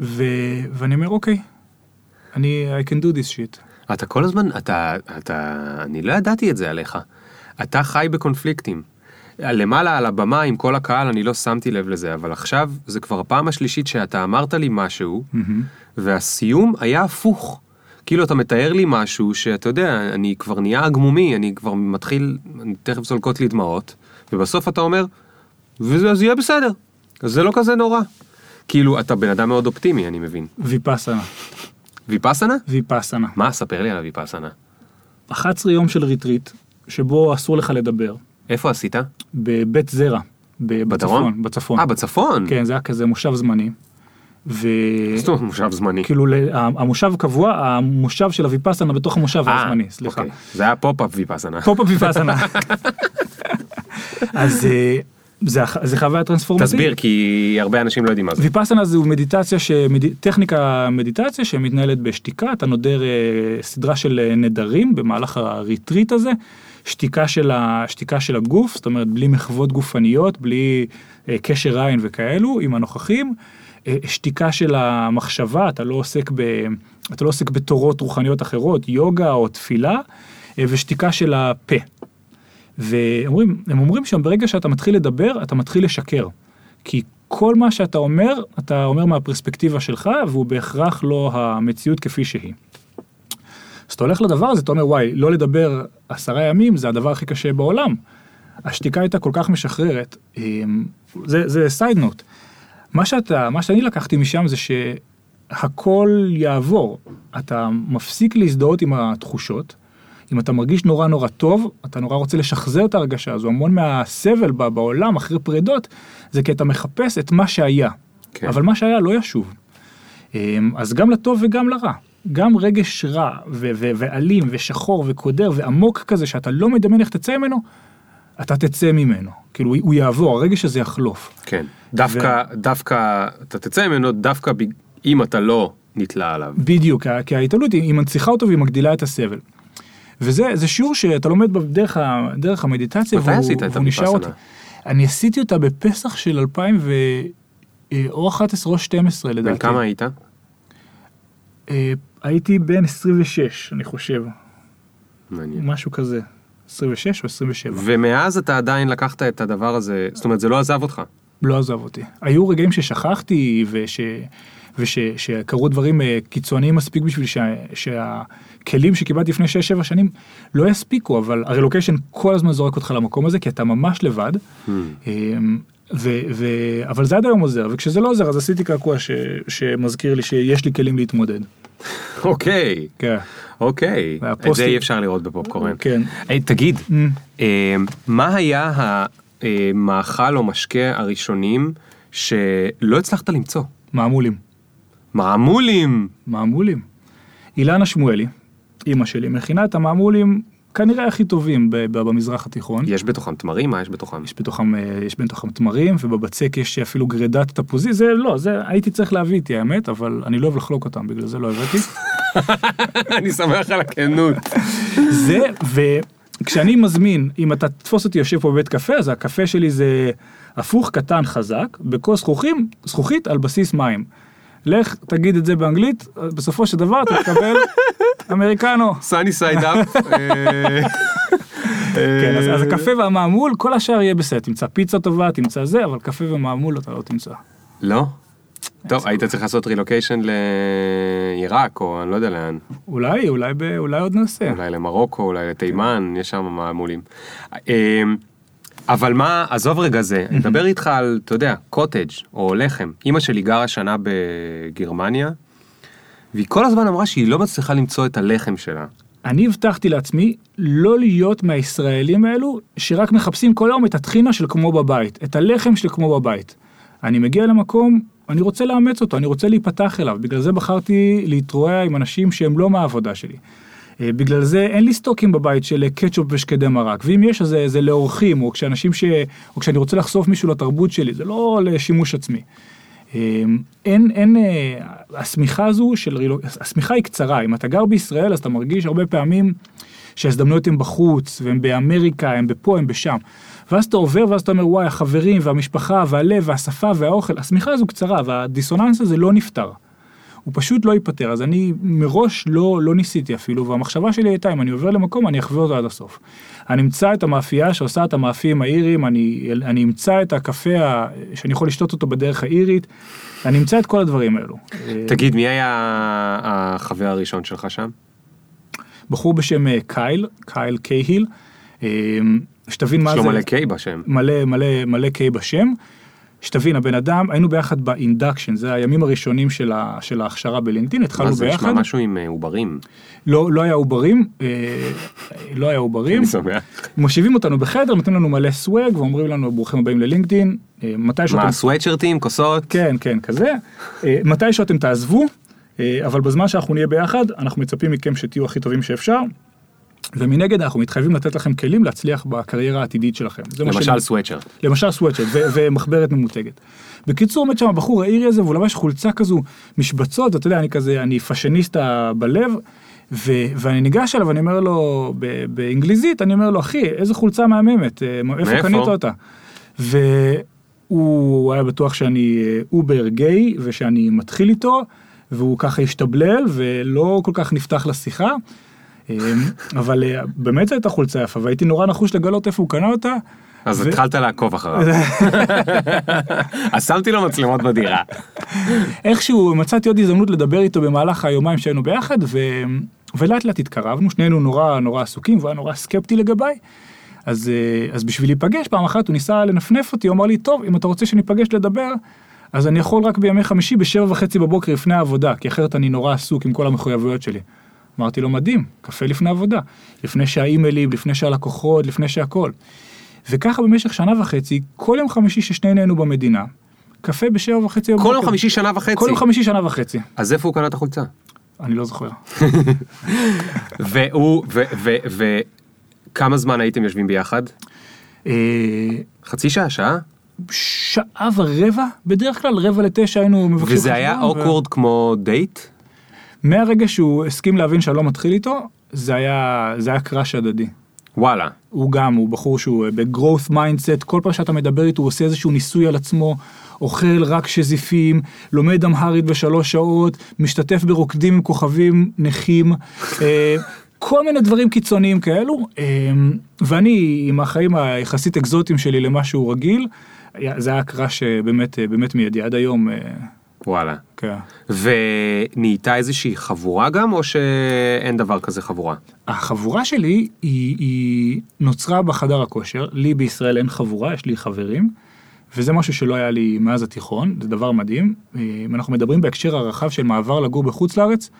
ו... ואני אומר, אוקיי, אני, I can do this shit. אתה כל הזמן, אתה, אתה, אני לא ידעתי את זה עליך. אתה חי בקונפליקטים. למעלה על הבמה עם כל הקהל אני לא שמתי לב לזה, אבל עכשיו זה כבר הפעם השלישית שאתה אמרת לי משהו, והסיום היה הפוך. כאילו אתה מתאר לי משהו שאתה יודע, אני כבר נהיה עגמומי, אני כבר מתחיל, אני תכף זולקות לי דמעות, ובסוף אתה אומר, וזה יהיה בסדר, אז זה לא כזה נורא. כאילו, אתה בן אדם מאוד אופטימי, אני מבין. ויפאסנה. ויפאסנה? ויפאסנה. מה? ספר לי על הויפאסנה. 11 יום של retreat, שבו אסור לך לדבר, איפה עשית? בבית זרע. בדרום? בצפון. בצפון. אה, בצפון? כן, זה היה כזה מושב זמני. ו... זאת אומרת מושב זמני. כאילו המושב קבוע, המושב של הוויפאסנה בתוך המושב אה, הזמני, סליחה. אוקיי. זה היה pop-up ויפאסנה. pop-up ויפאסנה. <laughs> אז אה, זה זה חוויה טרנספורמטיבית. תסביר, כי הרבה אנשים לא יודעים מה זה. ויפאסנה זו מדיטציה, שמד... טכניקה מדיטציה שמתנהלת בשתיקה, אתה נודר אה, סדרה של נדרים במהלך הריטריט הזה, שתיקה של, ה... של הגוף, זאת אומרת בלי מחוות גופניות, בלי אה, קשר עין וכאלו עם הנוכחים, אה, שתיקה של המחשבה, אתה לא עוסק, ב... אתה לא עוסק בתורות רוחניות אחרות, יוגה או תפילה, אה, ושתיקה של הפה. ואומרים, הם אומרים שם ברגע שאתה מתחיל לדבר, אתה מתחיל לשקר. כי כל מה שאתה אומר, אתה אומר מהפרספקטיבה שלך, והוא בהכרח לא המציאות כפי שהיא. אז אתה הולך לדבר הזה, אתה אומר, וואי, לא לדבר עשרה ימים זה הדבר הכי קשה בעולם. השתיקה הייתה כל כך משחררת. אמ, זה, זה סייד נוט. מה שאתה, מה שאני לקחתי משם זה שהכל יעבור. אתה מפסיק להזדהות עם התחושות. אם אתה מרגיש נורא נורא טוב, אתה נורא רוצה לשחזר את ההרגשה הזו. המון מהסבל ב- בעולם אחרי פרידות, זה כי אתה מחפש את מה שהיה. כן. אבל מה שהיה לא ישוב. אמ, אז גם לטוב וגם לרע. גם רגש רע ו- ו- ואלים ושחור וקודר ועמוק כזה שאתה לא מדמיין איך תצא ממנו, אתה תצא ממנו. כאילו הוא יעבור, הרגש הזה יחלוף. כן. דווקא, דווקא, אתה תצא ממנו דווקא ב- אם אתה לא נתלה עליו. בדיוק, כי- ההתעלות היא היא מנציחה אותו והיא מגדילה את הסבל. וזה זה שיעור שאתה לומד בדרך ה- דרך המדיטציה מתי עשית את והוא נשאר אותי. הוויפאסנה? אני עשיתי אותה בפסח של 2000 ו... או 11 או 12 לדעתי. בן כמה היית? אה, הייתי בן 26 אני חושב, מעניין. משהו כזה. 26 או 27. ומאז אתה עדיין לקחת את הדבר הזה, זאת אומרת זה לא עזב אותך. לא עזב אותי. היו רגעים ששכחתי וש... וש... שקרו דברים אה, קיצוניים מספיק בשביל שה... שהכלים שקיבלתי לפני 6-7 שנים לא יספיקו, אבל הרילוקיישן כל הזמן זורק אותך למקום הזה, כי אתה ממש לבד. אמ, ו... ו... אבל זה עד היום עוזר, וכשזה לא עוזר אז עשיתי קעקוע ש... שמזכיר לי שיש לי כלים להתמודד. אוקיי, כן. אוקיי. את זה אי אפשר לראות בפופקורן. כן. היי, תגיד, Mm. אה, מה היה המאכל או משקה הראשונים שלא הצלחת למצוא? מעמולים. מעמולים! מעמולים. אילנה שמואלי, אימא שלי, מכינה את המעמולים כנראה הכי טובים במזרח התיכון. יש בתוכם תמרים? מה יש בתוכם? יש בתוכם, אה, יש בתוכם תמרים, ובבצק יש אפילו גרידת תפוזי, זה לא, זה הייתי צריך להביא איתי האמת, אבל אני לא אוהב לחלוק אותם, בגלל זה לא הבאתי. <laughs> אני שמח על הכנות. זה, וכשאני מזמין, אם אתה תתפוס אותי יושב פה בבית קפה, אז הקפה שלי זה הפוך, קטן, חזק, בכוס זכוכים, זכוכית על בסיס מים. לך, תגיד את זה באנגלית, בסופו של דבר אתה תקבל <laughs> אמריקנו. סאני סייד אפ. כן, אז, אז הקפה והמעמול, כל השאר יהיה בסדר, תמצא פיצה טובה, תמצא זה, אבל קפה ומעמול אתה לא תמצא. לא? טוב, היית צריך לעשות רילוקיישן לעיראק, או אני לא יודע לאן. אולי, אולי, ב, אולי עוד נעשה. אולי למרוקו, אולי לתימן, יש שם מעמולים. אבל מה, עזוב רגע זה, אני מדבר איתך על, אתה יודע, קוטג' או לחם. אימא שלי גרה שנה בגרמניה, והיא כל הזמן אמרה שהיא לא מצליחה למצוא את הלחם שלה. אני הבטחתי לעצמי לא להיות מהישראלים האלו שרק מחפשים כל היום את הטחינה של כמו בבית, את הלחם של כמו בבית. אני מגיע למקום, אני רוצה לאמץ אותו, אני רוצה להיפתח אליו, בגלל זה בחרתי להתרועע עם אנשים שהם לא מהעבודה שלי. אה, בגלל זה אין לי סטוקים בבית של אה, קטשופ ושקדי מרק, ואם יש אז זה, זה לאורחים, או כשאנשים ש... או כשאני רוצה לחשוף מישהו לתרבות שלי, זה לא לשימוש עצמי. אה, אין, אין, אה, השמיכה הזו של רילוק, השמיכה היא קצרה, אם אתה גר בישראל אז אתה מרגיש הרבה פעמים שההזדמנויות הן בחוץ, והן באמריקה, הן בפה, הן בשם. ואז אתה עובר ואז אתה אומר וואי החברים והמשפחה והלב והשפה והאוכל, השמיכה הזו קצרה והדיסוננס הזה לא נפתר. הוא פשוט לא ייפתר, אז אני מראש לא, לא ניסיתי אפילו, והמחשבה שלי הייתה, אם אני עובר למקום, אני אחווה אותו עד הסוף. אני אמצא את המאפייה שעושה את המאפים האיריים, אני, אני אמצא את הקפה שאני יכול לשתות אותו בדרך האירית, אני אמצא את כל הדברים האלו. תגיד, מי היה החבר הראשון שלך שם? בחור בשם אה, קייל, קייל קייהיל, אה, שתבין מה יש זה, לו מלא קיי בשם. מלא מלא מלא קיי בשם. שתבין, הבן אדם, היינו ביחד ב induction, זה הימים הראשונים של, ה, של ההכשרה בלינקדאין, התחלנו מה זה ביחד, נשמע משהו עם אה, עוברים. לא, לא היה עוברים, אה, לא היה עוברים, אני שמח. מושיבים אותנו בחדר, נותנים לנו מלא swag ואומרים לנו ברוכים הבאים ללינקדאין, אה, מתי שאתם, מה, סווטשרטים, כוסות? כן, כן, כזה, אה, מתי שאתם תעזבו, אבל בזמן שאנחנו נהיה ביחד, אנחנו מצפים מכם שתהיו הכי טובים שאפשר. ומנגד אנחנו מתחייבים לתת לכם כלים להצליח בקריירה העתידית שלכם. למשל סווטשרט. למשל סווטשרט ו- <laughs> ומחברת ממותגת. בקיצור עומד שם הבחור האירי הזה והוא לבש חולצה כזו משבצות אתה יודע אני כזה אני fashionista בלב ו- ואני ניגש אליו אני אומר לו ב- באנגליזית אני אומר לו אחי איזה חולצה מהממת אה, איפה? קנית אותה. והוא היה בטוח שאני אה, over gay ושאני מתחיל איתו והוא ככה השתבלל ולא כל כך נפתח לשיחה. אה, אבל אה, באמת הייתה חולצה יפה והייתי נורא נחוש לגלות איפה הוא קנה אותה. אז ו- התחלת לעקוב אחריו. <laughs> אז שמתי לו מצלמות בדירה. איכשהו מצאתי עוד הזדמנות לדבר איתו במהלך היומיים שהיינו ביחד ו... ולאט לאט התקרבנו שנינו נורא נורא עסוקים והוא היה נורא סקפטי לגביי. אז, אה, אז בשביל להיפגש פעם אחת הוא ניסה לנפנף אותי הוא אמר לי טוב אם אתה רוצה שניפגש לדבר אז אני יכול רק בימי חמישי בשבע וחצי בבוקר לפני העבודה כי אחרת אני נורא עסוק עם כל המחויבויות שלי. אמרתי לו מדהים קפה לפני עבודה לפני שהאימיילים לפני שהלקוחות לפני שהכל. וככה במשך שנה וחצי כל יום חמישי ששנינו היינו במדינה קפה בשבע וחצי. כל יום חמישי שנה וחצי. כל יום חמישי שנה וחצי. אז איפה הוא קנה את החולצה? אני לא זוכר. <laughs> והוא, וכמה זמן הייתם יושבים ביחד? אה, חצי שעה, שעה? שעה ורבע, בדרך כלל רבע לתשע היינו מבקשים וזה היה אוקוורד כמו דייט? מהרגע שהוא הסכים להבין שאני לא מתחיל איתו, זה היה, זה היה קראש הדדי. וואלה. הוא גם, הוא בחור שהוא אה, ב-growth mindset, כל פעם שאתה מדבר איתו הוא עושה איזשהו ניסוי על עצמו, אוכל רק שזיפים, לומד אמהרית בשלוש שעות, משתתף ברוקדים עם כוכבים נכים, אה, כל מיני דברים קיצוניים כאלו, אה, ואני עם החיים היחסית אקזוטיים שלי למה שהוא רגיל, זה היה קראש באמת, באמת מיידי, עד היום, וואלה. כן. ונהייתה איזושהי חבורה גם, או שאין דבר כזה חבורה? החבורה שלי היא, היא נוצרה בחדר הכושר, לי בישראל אין חבורה, יש לי חברים, וזה משהו שלא היה לי מאז התיכון, זה דבר מדהים. אם אנחנו מדברים בהקשר הרחב של מעבר לגור בחוץ לארץ,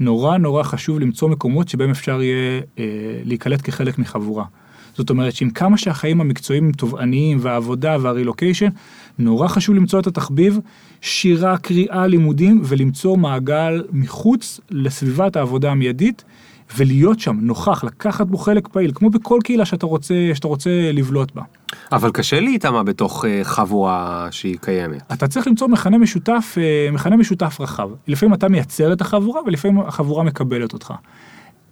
נורא נורא חשוב למצוא מקומות שבהם אפשר יהיה אה, להיקלט כחלק מחבורה. זאת אומרת שעם כמה שהחיים המקצועיים הם תובעניים והעבודה והרילוקיישן, נורא חשוב למצוא את התחביב, שירה, קריאה, לימודים, ולמצוא מעגל מחוץ לסביבת העבודה המיידית, ולהיות שם נוכח, לקחת בו חלק פעיל, כמו בכל קהילה שאתה רוצה, שאתה רוצה לבלוט בה. אבל קשה להיטמע בתוך אה, חבורה שהיא קיימת. אתה צריך למצוא מכנה משותף, אה, מכנה משותף רחב. לפעמים אתה מייצר את החבורה ולפעמים החבורה מקבלת אותך.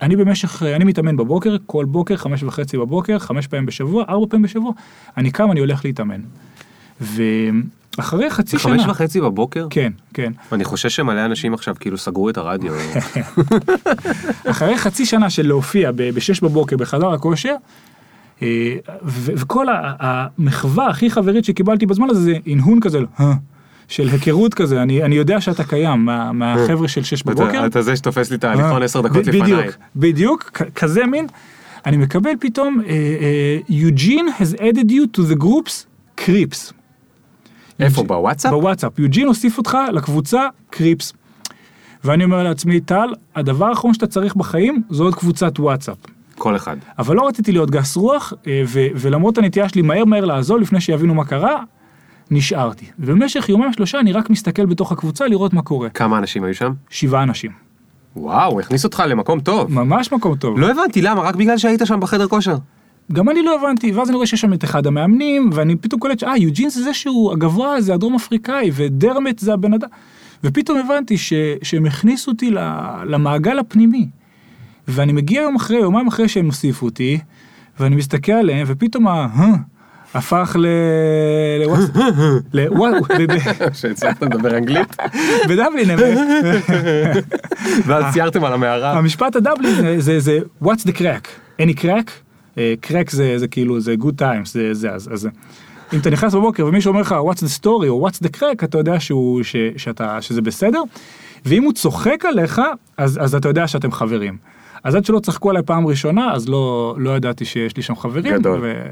אני במשך, אה, אני מתאמן בבוקר, כל בוקר, חמש וחצי בבוקר, חמש פעמים בשבוע, ארבע פעמים בשבוע, אני קם, אני הולך להתאמן. ואחרי חצי שנה... חמש וחצי בבוקר? כן, כן. אני חושש שמלא אנשים עכשיו כאילו סגרו את הרדיו. <laughs> אחרי חצי שנה של להופיע בשש בבוקר בחדר הכושר, אה, וכל המחווה הכי חברית שקיבלתי בזמן הזה זה הנהון כזה, "אה", של היכרות כזה, אני, אני יודע שאתה קיים מה- מהחבר'ה של שש בבוקר. אתה- זה שתופס לי את ההליכון אה, עשר דקות לפניי. בדיוק, בדיוק, כזה מין. אני מקבל פתאום, יוג'ין has added you to the groups creeps. איפה, בוואטסאפ? בוואטסאפ. יוג'ין הוסיף אותך לקבוצה קריפס. ואני אומר לעצמי, טל, הדבר האחרון שאתה צריך בחיים זו עוד קבוצת וואטסאפ. כל אחד. אבל לא רציתי להיות גס רוח, אה, ו- ולמרות הנטייה שלי מהר מהר לעזוב לפני שיבינו מה קרה, נשארתי. ובמשך יומיים שלושה אני רק מסתכל בתוך הקבוצה לראות מה קורה. כמה אנשים היו שם? שבעה אנשים. וואו, הכניס אותך למקום טוב. ממש מקום טוב. לא הבנתי למה, רק בגלל שהיית שם בחדר כושר. גם אני לא הבנתי, ואז אני רואה שיש שם את אחד המאמנים, ואני פתאום קולט שאה, יוג'ין זה זה שהוא הגבוה הזה, הדרום אפריקאי, ודרמט זה הבן אדם. ופתאום הבנתי ש, שהם הכניסו אותי ל- למעגל הפנימי. ואני מגיע יום אחרי, יומיים אחרי שהם הוסיפו אותי, ואני מסתכל עליהם, ופתאום ה... הפך ל... לוואטס- <laughs> לוואט- ב- ב- שהצלחת לדבר אנגלית, <laughs> בדבלין, <laughs> ואז ציירתם על המערה. המשפט הדבלין זה- זה זה what's the crack, any crack, קרק זה זה כאילו זה good times, זה זה אז אז אם אתה נכנס בבוקר ומישהו אומר לך what's the story או what's the crack אתה יודע שהוא ש- שאתה שזה בסדר, ואם הוא צוחק עליך אז אז אתה יודע שאתם חברים. אז עד שלא צחקו עליי פעם ראשונה אז לא לא ידעתי שיש לי שם חברים. גדול. ו-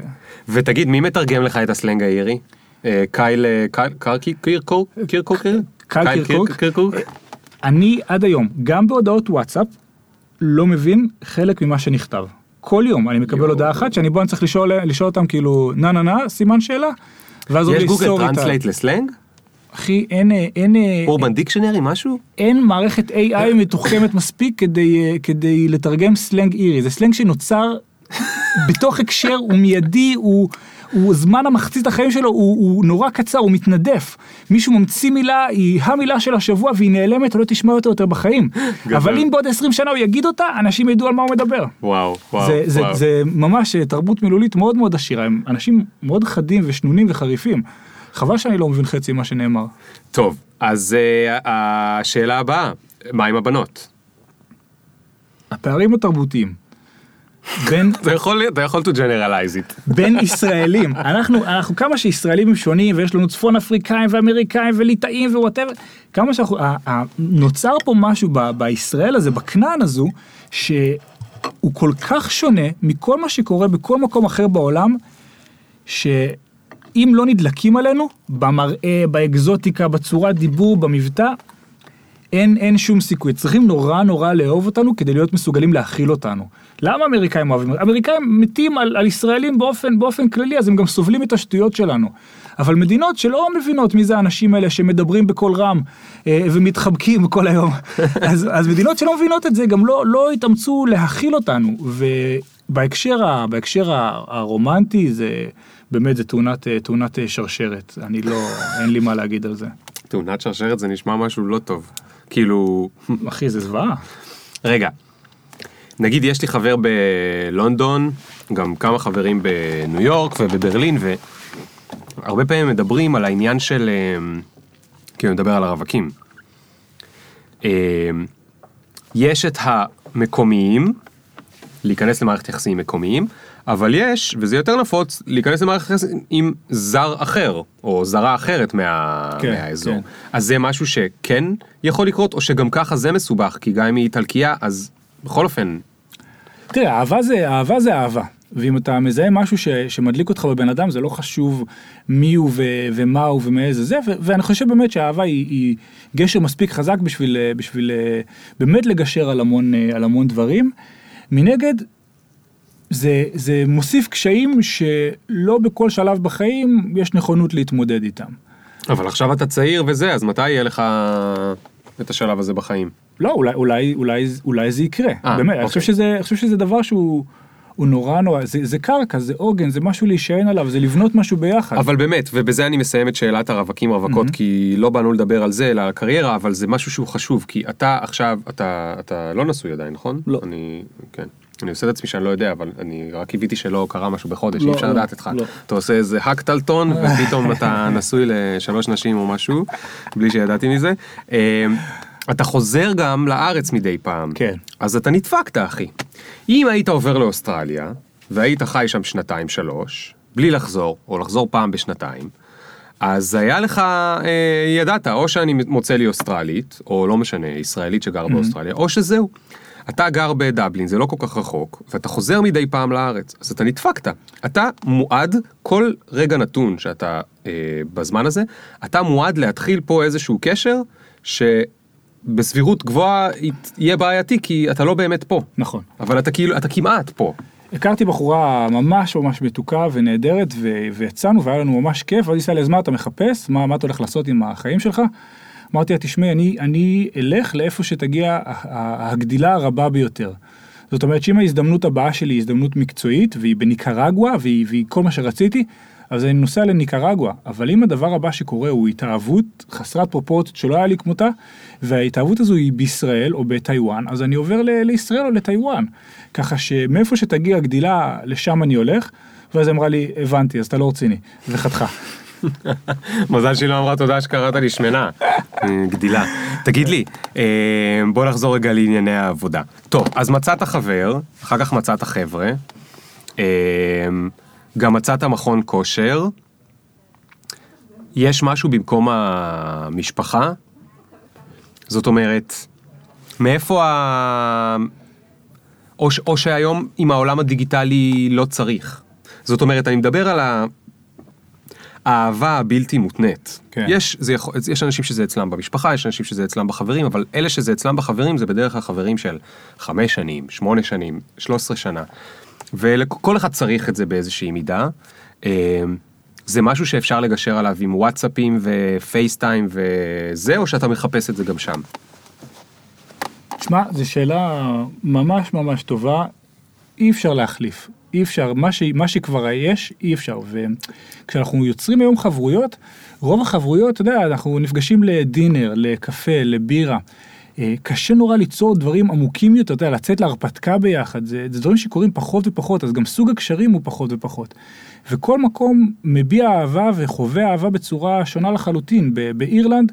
ותגיד, מי מתרגם לך את הסלנג האירי? אה, קייל אה, קייל- קירקוק? קירקוק? קייל? קירקוק? אני עד היום, גם בהודעות וואטסאפ, לא מבין חלק ממה שנכתב. כל יום אני מקבל יואו. הודעה אחת שאני בוא אני צריך לשאול, לשאול אותם כאילו נה נה נה סימן שאלה. ואז יש גוגל "Sorry, translate טל." לסלנג? אחי אין אה, אין אה, Urban Dictionary משהו? אין מערכת AI מתוחכמת מספיק כדי אה, כדי לתרגם סלנג אירי זה סלנג שנוצר בתוך הקשר הוא מיידי הוא. הוא זמן המחצית החיים שלו הוא, הוא נורא קצר הוא מתנדף מישהו ממציא מילה היא המילה של השבוע והיא נעלמת לא תשמע אותה יותר בחיים גדול. אבל אם בעוד 20 שנה הוא יגיד אותה אנשים ידעו על מה הוא מדבר. וואו, וואו, זה, זה, וואו. זה ממש אה, תרבות מילולית מאוד מאוד עשירה הם אנשים מאוד חדים ושנונים וחריפים. חבל שאני לא מבין חצי ממה שנאמר. טוב, אז אה, השאלה הבאה, מה עם הבנות? הפערים התרבותיים. בין אתה יכול, אתה יכול to generalize it. בין ישראלים אנחנו אנחנו כמה שישראלים הם שונים ויש לנו צפון אפריקאים ואמריקאים וליטאים ווואטאבר כמה שאנחנו ה- ה- נוצר פה משהו ב- בישראל הזה בכנען הזו שהוא כל כך שונה מכל מה שקורה בכל מקום אחר בעולם שאם לא נדלקים עלינו במראה באקזוטיקה בצורת דיבור במבטא אין, אין שום סיכוי, צריכים נורא נורא לאהוב אותנו כדי להיות מסוגלים להכיל אותנו. למה אמריקאים אוהבים? אמריקאים מתים על, על ישראלים באופן, באופן כללי, אז הם גם סובלים את השטויות שלנו. אבל מדינות שלא מבינות מי זה האנשים האלה שמדברים בקול רם אה, ומתחבקים כל היום, <laughs> אז, אז מדינות שלא מבינות את זה גם לא, לא התאמצו להכיל אותנו. ובהקשר ה, בהקשר ה- הרומנטי זה באמת זה תאונת, אה, תאונת אה, שרשרת, אני לא, אין לי מה להגיד על זה. תאונת שרשרת זה נשמע משהו לא טוב. כאילו, אחי זה זוועה. רגע, נגיד יש לי חבר בלונדון, גם כמה חברים בניו יורק ובברלין, והרבה פעמים מדברים על העניין של, כאילו נדבר על הרווקים. אה, יש את המקומיים, להיכנס למערכת יחסים מקומיים, אבל יש, וזה יותר נפוץ, להיכנס למערכת יחסים עם זר אחר, או זרה אחרת מה... כן, מהאזור. כן. אז זה משהו שכן יכול לקרות, או שגם ככה זה מסובך, כי גם אם היא איטלקייה, אז בכל אופן, תראה, אהבה זה, אהבה זה אהבה. ואם אתה מזהה משהו ש, שמדליק אותך בבן אדם, זה לא חשוב מי הוא ו, ומה הוא ומאיזה זה, ו, ואני חושב באמת שהאהבה היא, היא גשר מספיק חזק בשביל, אה, בשביל אה, באמת לגשר על המון, אה, על המון דברים. מנגד, זה, זה מוסיף קשיים שלא בכל שלב בחיים יש נכונות להתמודד איתם. אבל עכשיו אתה צעיר וזה, אז מתי יהיה לך את השלב הזה בחיים? לא, אולי, אולי, אולי, אולי זה יקרה, אה, באמת, אני אוקיי. חושב שזה, אני חושב שזה דבר שהוא הוא נורא נורא, זה, זה קרקע, זה עוגן, זה משהו להישען עליו, זה לבנות משהו ביחד. אבל באמת, ובזה אני מסיים את שאלת הרווקים רווקות, כי לא באנו לדבר על זה, אלא על הקריירה, אבל זה משהו שהוא חשוב, כי אתה עכשיו, אתה, אתה לא נשוי עדיין, נכון? לא. אני, כן. אני עושה את עצמי שאני לא יודע, אבל אני רק קיוויתי שלא קרה משהו בחודש, לא, אי אפשר לא, לדעת אותך. לא. אתה עושה איזה האקטלטון, <laughs> ופתאום אתה נשוי לשלוש נשים או משהו, בלי שידעתי מזה. אה, אתה חוזר גם לארץ מדי פעם. כן. אז אתה נדפקת, אחי. אם היית עובר לאוסטרליה, והיית חי שם שנתיים שלוש, בלי לחזור, או לחזור פעם בשנתיים, אז היה לך, אה, ידעת, או שאני מוצא לי אוסטרלית, או לא משנה, ישראלית שגר באוסטרליה, או שזהו. אתה גר בדבלין, זה לא כל כך רחוק, ואתה חוזר מדי פעם לארץ, אז אתה נדפקת. אתה מועד, כל רגע נתון שאתה, אה, בזמן הזה, אתה מועד להתחיל פה איזשהו קשר, שבסבירות גבוהה יהיה בעייתי, כי אתה לא באמת פה. נכון. אבל אתה כאילו, אתה כמעט פה. הכרתי בחורה ממש ממש מתוקה ונהדרת ו- ויצאנו והיה לנו ממש כיף ואז היא לי אז מה אתה מחפש מה, מה אתה הולך לעשות עם החיים שלך. אמרתי לה תשמעי אני אני אלך לאיפה שתגיע הגדילה הרבה ביותר. זאת אומרת שאם ההזדמנות הבאה שלי היא הזדמנות מקצועית והיא בניקרגואה והיא, והיא כל מה שרציתי אז אני נוסע לניקרגואה אבל אם הדבר הבא שקורה הוא התאהבות חסרת פרופורציות שלא היה לי כמותה וההתאהבות הזו היא בישראל או בטיוואן אז אני עובר ל- לישראל או לטיוואן ככה שמאיפה שתגיע הגדילה לשם אני הולך ואז אמרה לי, הבנתי, אז אתה לא רציני, וחתכה. מזל שהיא לא אמרה תודה שקראת לי שמנה. גדילה. תגיד לי, אה, בוא נחזור רגע לענייני העבודה. טוב, אז מצאת חבר, אחר כך מצאת חבר'ה, אה, גם מצאת מכון כושר. יש משהו במקום המשפחה? זאת אומרת, מאיפה ה... או, ש- או שהיום עם העולם הדיגיטלי לא צריך. זאת אומרת, אני מדבר על ה... האהבה הבלתי מותנית. כן. יש, זה יכול, יש אנשים שזה אצלם במשפחה, יש אנשים שזה אצלם בחברים, אבל אלה שזה אצלם בחברים זה בדרך כלל חברים של חמש שנים, שמונה שנים, שלוש עשרה שנה. וכל אחד צריך את זה באיזושהי מידה. אה, זה משהו שאפשר לגשר עליו עם וואטסאפים ופייסטיים וזה, או שאתה מחפש את זה גם שם? תשמע, זו שאלה ממש ממש טובה, אי אפשר להחליף, אי אפשר, מה, ש, מה שכבר יש, אי אפשר. וכשאנחנו יוצרים היום חברויות, רוב החברויות, אתה יודע, אנחנו נפגשים לדינר, לקפה, לבירה. אה, קשה נורא ליצור דברים עמוקים יותר, אתה יודע, לצאת להרפתקה ביחד, זה, זה דברים שקורים פחות ופחות, אז גם סוג הקשרים הוא פחות ופחות. וכל מקום מביע אהבה וחווה אהבה בצורה שונה לחלוטין. ב- באירלנד,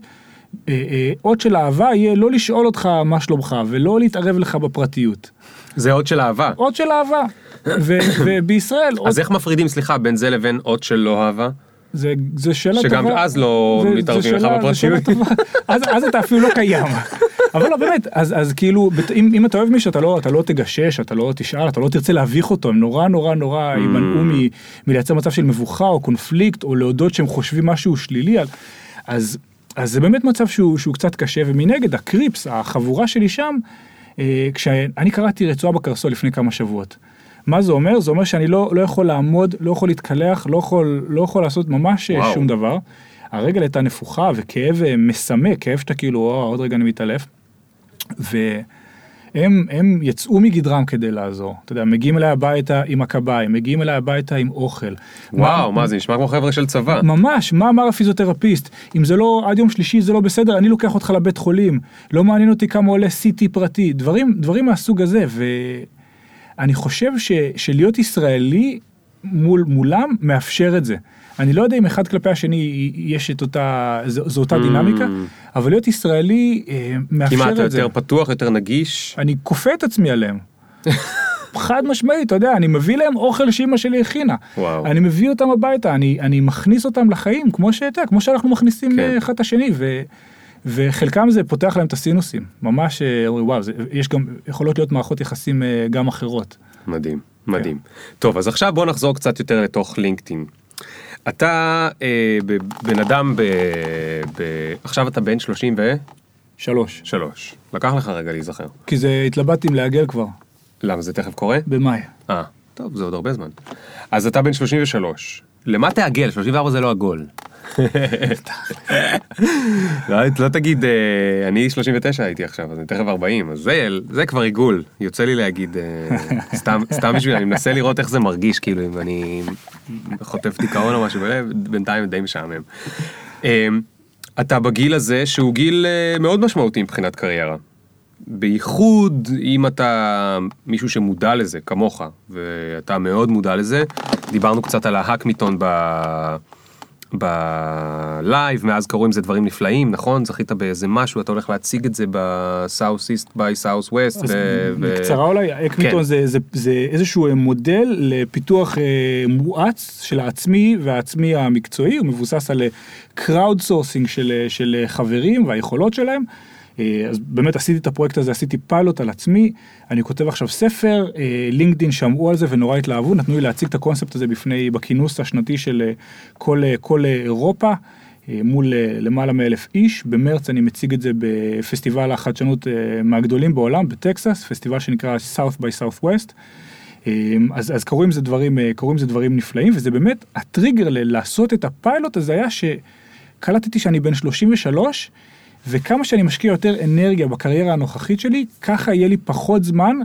אה, אה, אות של אהבה יהיה לא לשאול אותך מה שלומך ולא להתערב לך בפרטיות. זה אות של אהבה. אות של אהבה. ובישראל, אז איך מפרידים, סליחה, בין זה לבין אות של לא אהבה? זה, זה שאלה שגם טובה. אז לא זה- מתערבים לך בפרטיות. אז, אז אתה אפילו לא קיים. אבל לא באמת, אז, אז כאילו, אם, אם אתה אוהב מישהו, אתה לא, אתה לא תגשש, אתה לא תשאל, אתה לא תרצה להביך אותו, הם נורא נורא נורא Mm. יימנעו מ- מלייצר מצב של מבוכה או קונפליקט, או להודות שהם חושבים משהו שלילי. על- אז, אז זה באמת מצב שהוא, שהוא קצת קשה, ומנגד, הקריפס, החבורה שלי שם, אה, כשאני קראתי רצועה בקרסול לפני כמה שבועות. מה זה אומר? זה אומר שאני לא, לא יכול לעמוד, לא יכול להתקלח, לא יכול, לא יכול לעשות ממש אה, וואו. שום דבר. הרגל הייתה נפוחה וכאב אה, מסמא, כאב שאתה כאילו, "או, עוד רגע אני מתעלף. והם הם יצאו מגדרם כדי לעזור. אתה יודע, מגיעים אליי הביתה עם הקביים, מגיעים אליי הביתה עם אוכל. וואו, מה זה נשמע כמו חבר'ה של צבא. ממש, מה אמר הפיזיותרפיסט? אם זה לא, עד יום שלישי זה לא בסדר, אני לוקח אותך לבית חולים. לא מעניין אותי כמה עולה CT פרטי. דברים, דברים מהסוג הזה. ואני חושב ש, שלהיות ישראלי מול, מולם מאפשר את זה. אני לא יודע אם אחד כלפי השני יש את אותה, זו, זו אותה דינמיקה, אבל להיות ישראלי אה, מאפשר אתה את זה. יותר פתוח, יותר נגיש? אני כופה את עצמי עליהם. <laughs> חד משמעית, אתה יודע, אני מביא להם אוכל שאימא שלי הכינה. וואו. אני מביא אותם הביתה, אני, אני מכניס אותם לחיים, כמו שאתה, כמו שאנחנו מכניסים כן. כן. אחד את השני, ו, וחלקם זה פותח להם את הסינוסים. ממש, אה, וואו, זה, יש גם, יכולות להיות מערכות יחסים אה, גם אחרות. מדהים, מדהים. טוב, אז עכשיו בוא נחזור קצת יותר לתוך לינקדאין. אתה אה, בן אדם ב... ב... עכשיו אתה בן 33. שלוש. לקח לך רגע להיזכר. כי זה, התלבטתי אם לעגל כבר, למה זה תכף קורה? במאי. אה, טוב, זה עוד הרבה זמן. אז אתה בן 33. למה תעגל? 34 זה לא עגול. <laughs> לא, לא תגיד, אה, אני 39 הייתי עכשיו, אז אני תכף 40, אז זה, כבר עיגול. יוצא לי להגיד, אה, <laughs> סתם, בשביל, אני מנסה לראות איך זה מרגיש, כאילו, אם אני חוטף דיכאון או משהו, בינתיים די משעמם. אה, אתה בגיל הזה, שהוא גיל מאוד משמעותי מבחינת קריירה. בייחוד אם אתה מישהו שמודע לזה כמוך ואתה מאוד מודע לזה דיברנו קצת על האקמיתון ב... בלייב מאז קרו עם זה דברים נפלאים נכון זכית באיזה משהו אתה הולך להציג את זה ב South East by Southwest אז בקצרה אולי, אקמיתון כן. זה, זה, זה איזשהו מודל לפיתוח אה, מואץ של העצמי והעצמי המקצועי, הוא מבוסס על crowd sourcing של, אה, של אה, חברים והיכולות שלהם. אה, אז באמת עשיתי את הפרויקט הזה, עשיתי פיילוט על עצמי, אני כותב עכשיו ספר, אה, לינקדאין שמעו על זה ונורא התלהבו, נתנו לי להציג את הקונספט הזה בפני, בכינוס השנתי של אה, כל, אה, כל אה, אירופה. אה, מול אה, למעלה מאלף איש, במרץ אני מציג את זה בפסטיבל החדשנות אה, מהגדולים בעולם, בטקסס, פסטיבל שנקרא South by Southwest. אה, אז, אז קרו עם זה דברים, אה, עם זה דברים נפלאים, וזה באמת, הטריגר לעשות את הפיילוט הזה היה שקלטתי שאני בן 33, וכמה שאני משקיע יותר אנרגיה בקריירה הנוכחית שלי, ככה יהיה לי פחות זמן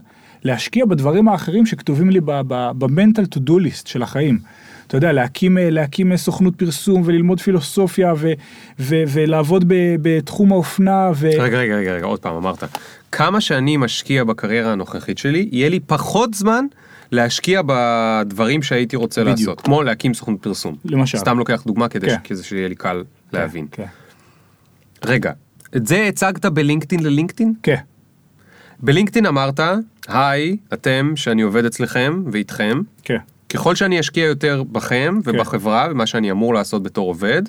להשקיע בדברים האחרים שכתובים לי ב-mental to do list של החיים. אתה יודע, להקים, אה, להקים סוכנות פרסום וללמוד פילוסופיה ו, ו, ולעבוד ב, בתחום האופנה. ו... רגע רגע רגע רגע עוד פעם אמרת כמה שאני משקיע בקריירה הנוכחית שלי יהיה לי פחות זמן להשקיע בדברים שהייתי רוצה בדיוק. לעשות, כמו להקים סוכנות פרסום. למשל. סתם לוקח דוגמה כדי כן. ש- שיהיה לי קל להבין. כן, רגע, את זה הצגת בלינקדאין ללינקדאין? כן, בלינקדאין אמרת, היי, אתם, שאני עובד אצלכם ואיתכם, כן. ככל שאני אשקיע יותר בכם ובחברה, במה שאני אמור לעשות בתור עובד,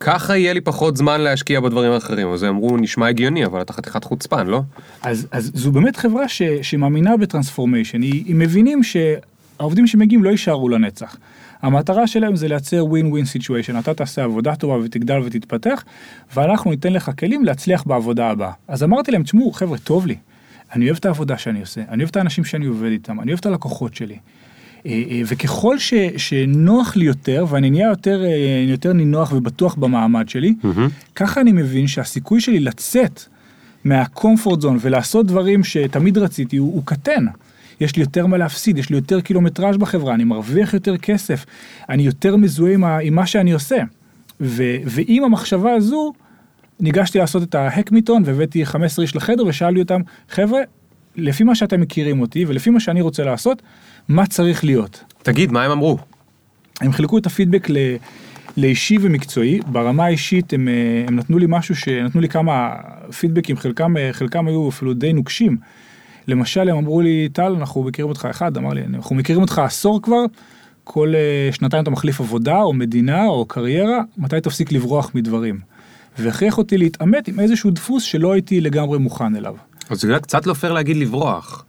ככה יהיה לי פחות זמן להשקיע בדברים האחרים. אז הם אמרו, נשמע הגיוני, אבל אתה חתיכת חוצפן, לא? אז, אז זו באמת חברה ש, שמאמינה בטרנספורמיישן, היא, היא מבינים שהעובדים שמגיעים לא יישארו לנצח. המטרה שלהם זה לייצר ווין ווין סיטואשן, אתה תעשה עבודה טובה ותגדל ותתפתח, ואנחנו ניתן לך כלים להצליח בעבודה הבאה. אז אמרתי להם, תשמעו, חבר'ה, טוב לי, אני אוהב את העבודה שאני עושה, אני אוהב את האנשים שאני עובד איתם, אני אוהב את הלקוחות שלי. אה, אה, וככל ש, שנוח לי יותר, ואני נהיה יותר, אה, יותר נינוח ובטוח במעמד שלי, ככה אני מבין שהסיכוי שלי לצאת מהקומפורט זון ולעשות דברים שתמיד רציתי הוא, הוא קטן. יש לי יותר מה להפסיד, יש לי יותר קילומטראז' בחברה, אני מרוויח יותר כסף, אני יותר מזוהה עם, ה- עם מה שאני עושה. ו, ועם המחשבה הזו, ניגשתי לעשות את ההקמיטון והבאתי 15 איש לחדר ושאלתי אותם, חבר'ה, לפי מה שאתם מכירים אותי ולפי מה שאני רוצה לעשות, מה צריך להיות? תגיד, מה הם אמרו? הם חילקו את הפידבק ל, לאישי ומקצועי, ברמה האישית הם, אה, הם נתנו לי משהו שנתנו לי כמה פידבקים, חלקם, אה, חלקם היו אפילו די נוקשים. למשל הם אמרו לי, טל, אנחנו מכירים אותך אחד, אמר לי, אנחנו מכירים אותך עשור כבר, כל אה, שנתיים אתה מחליף עבודה או מדינה או קריירה, מתי תפסיק לברוח מדברים? והכריח אותי להתעמת עם איזשהו דפוס שלא הייתי לגמרי מוכן אליו. אז זה קצת לא פייר להגיד לברוח.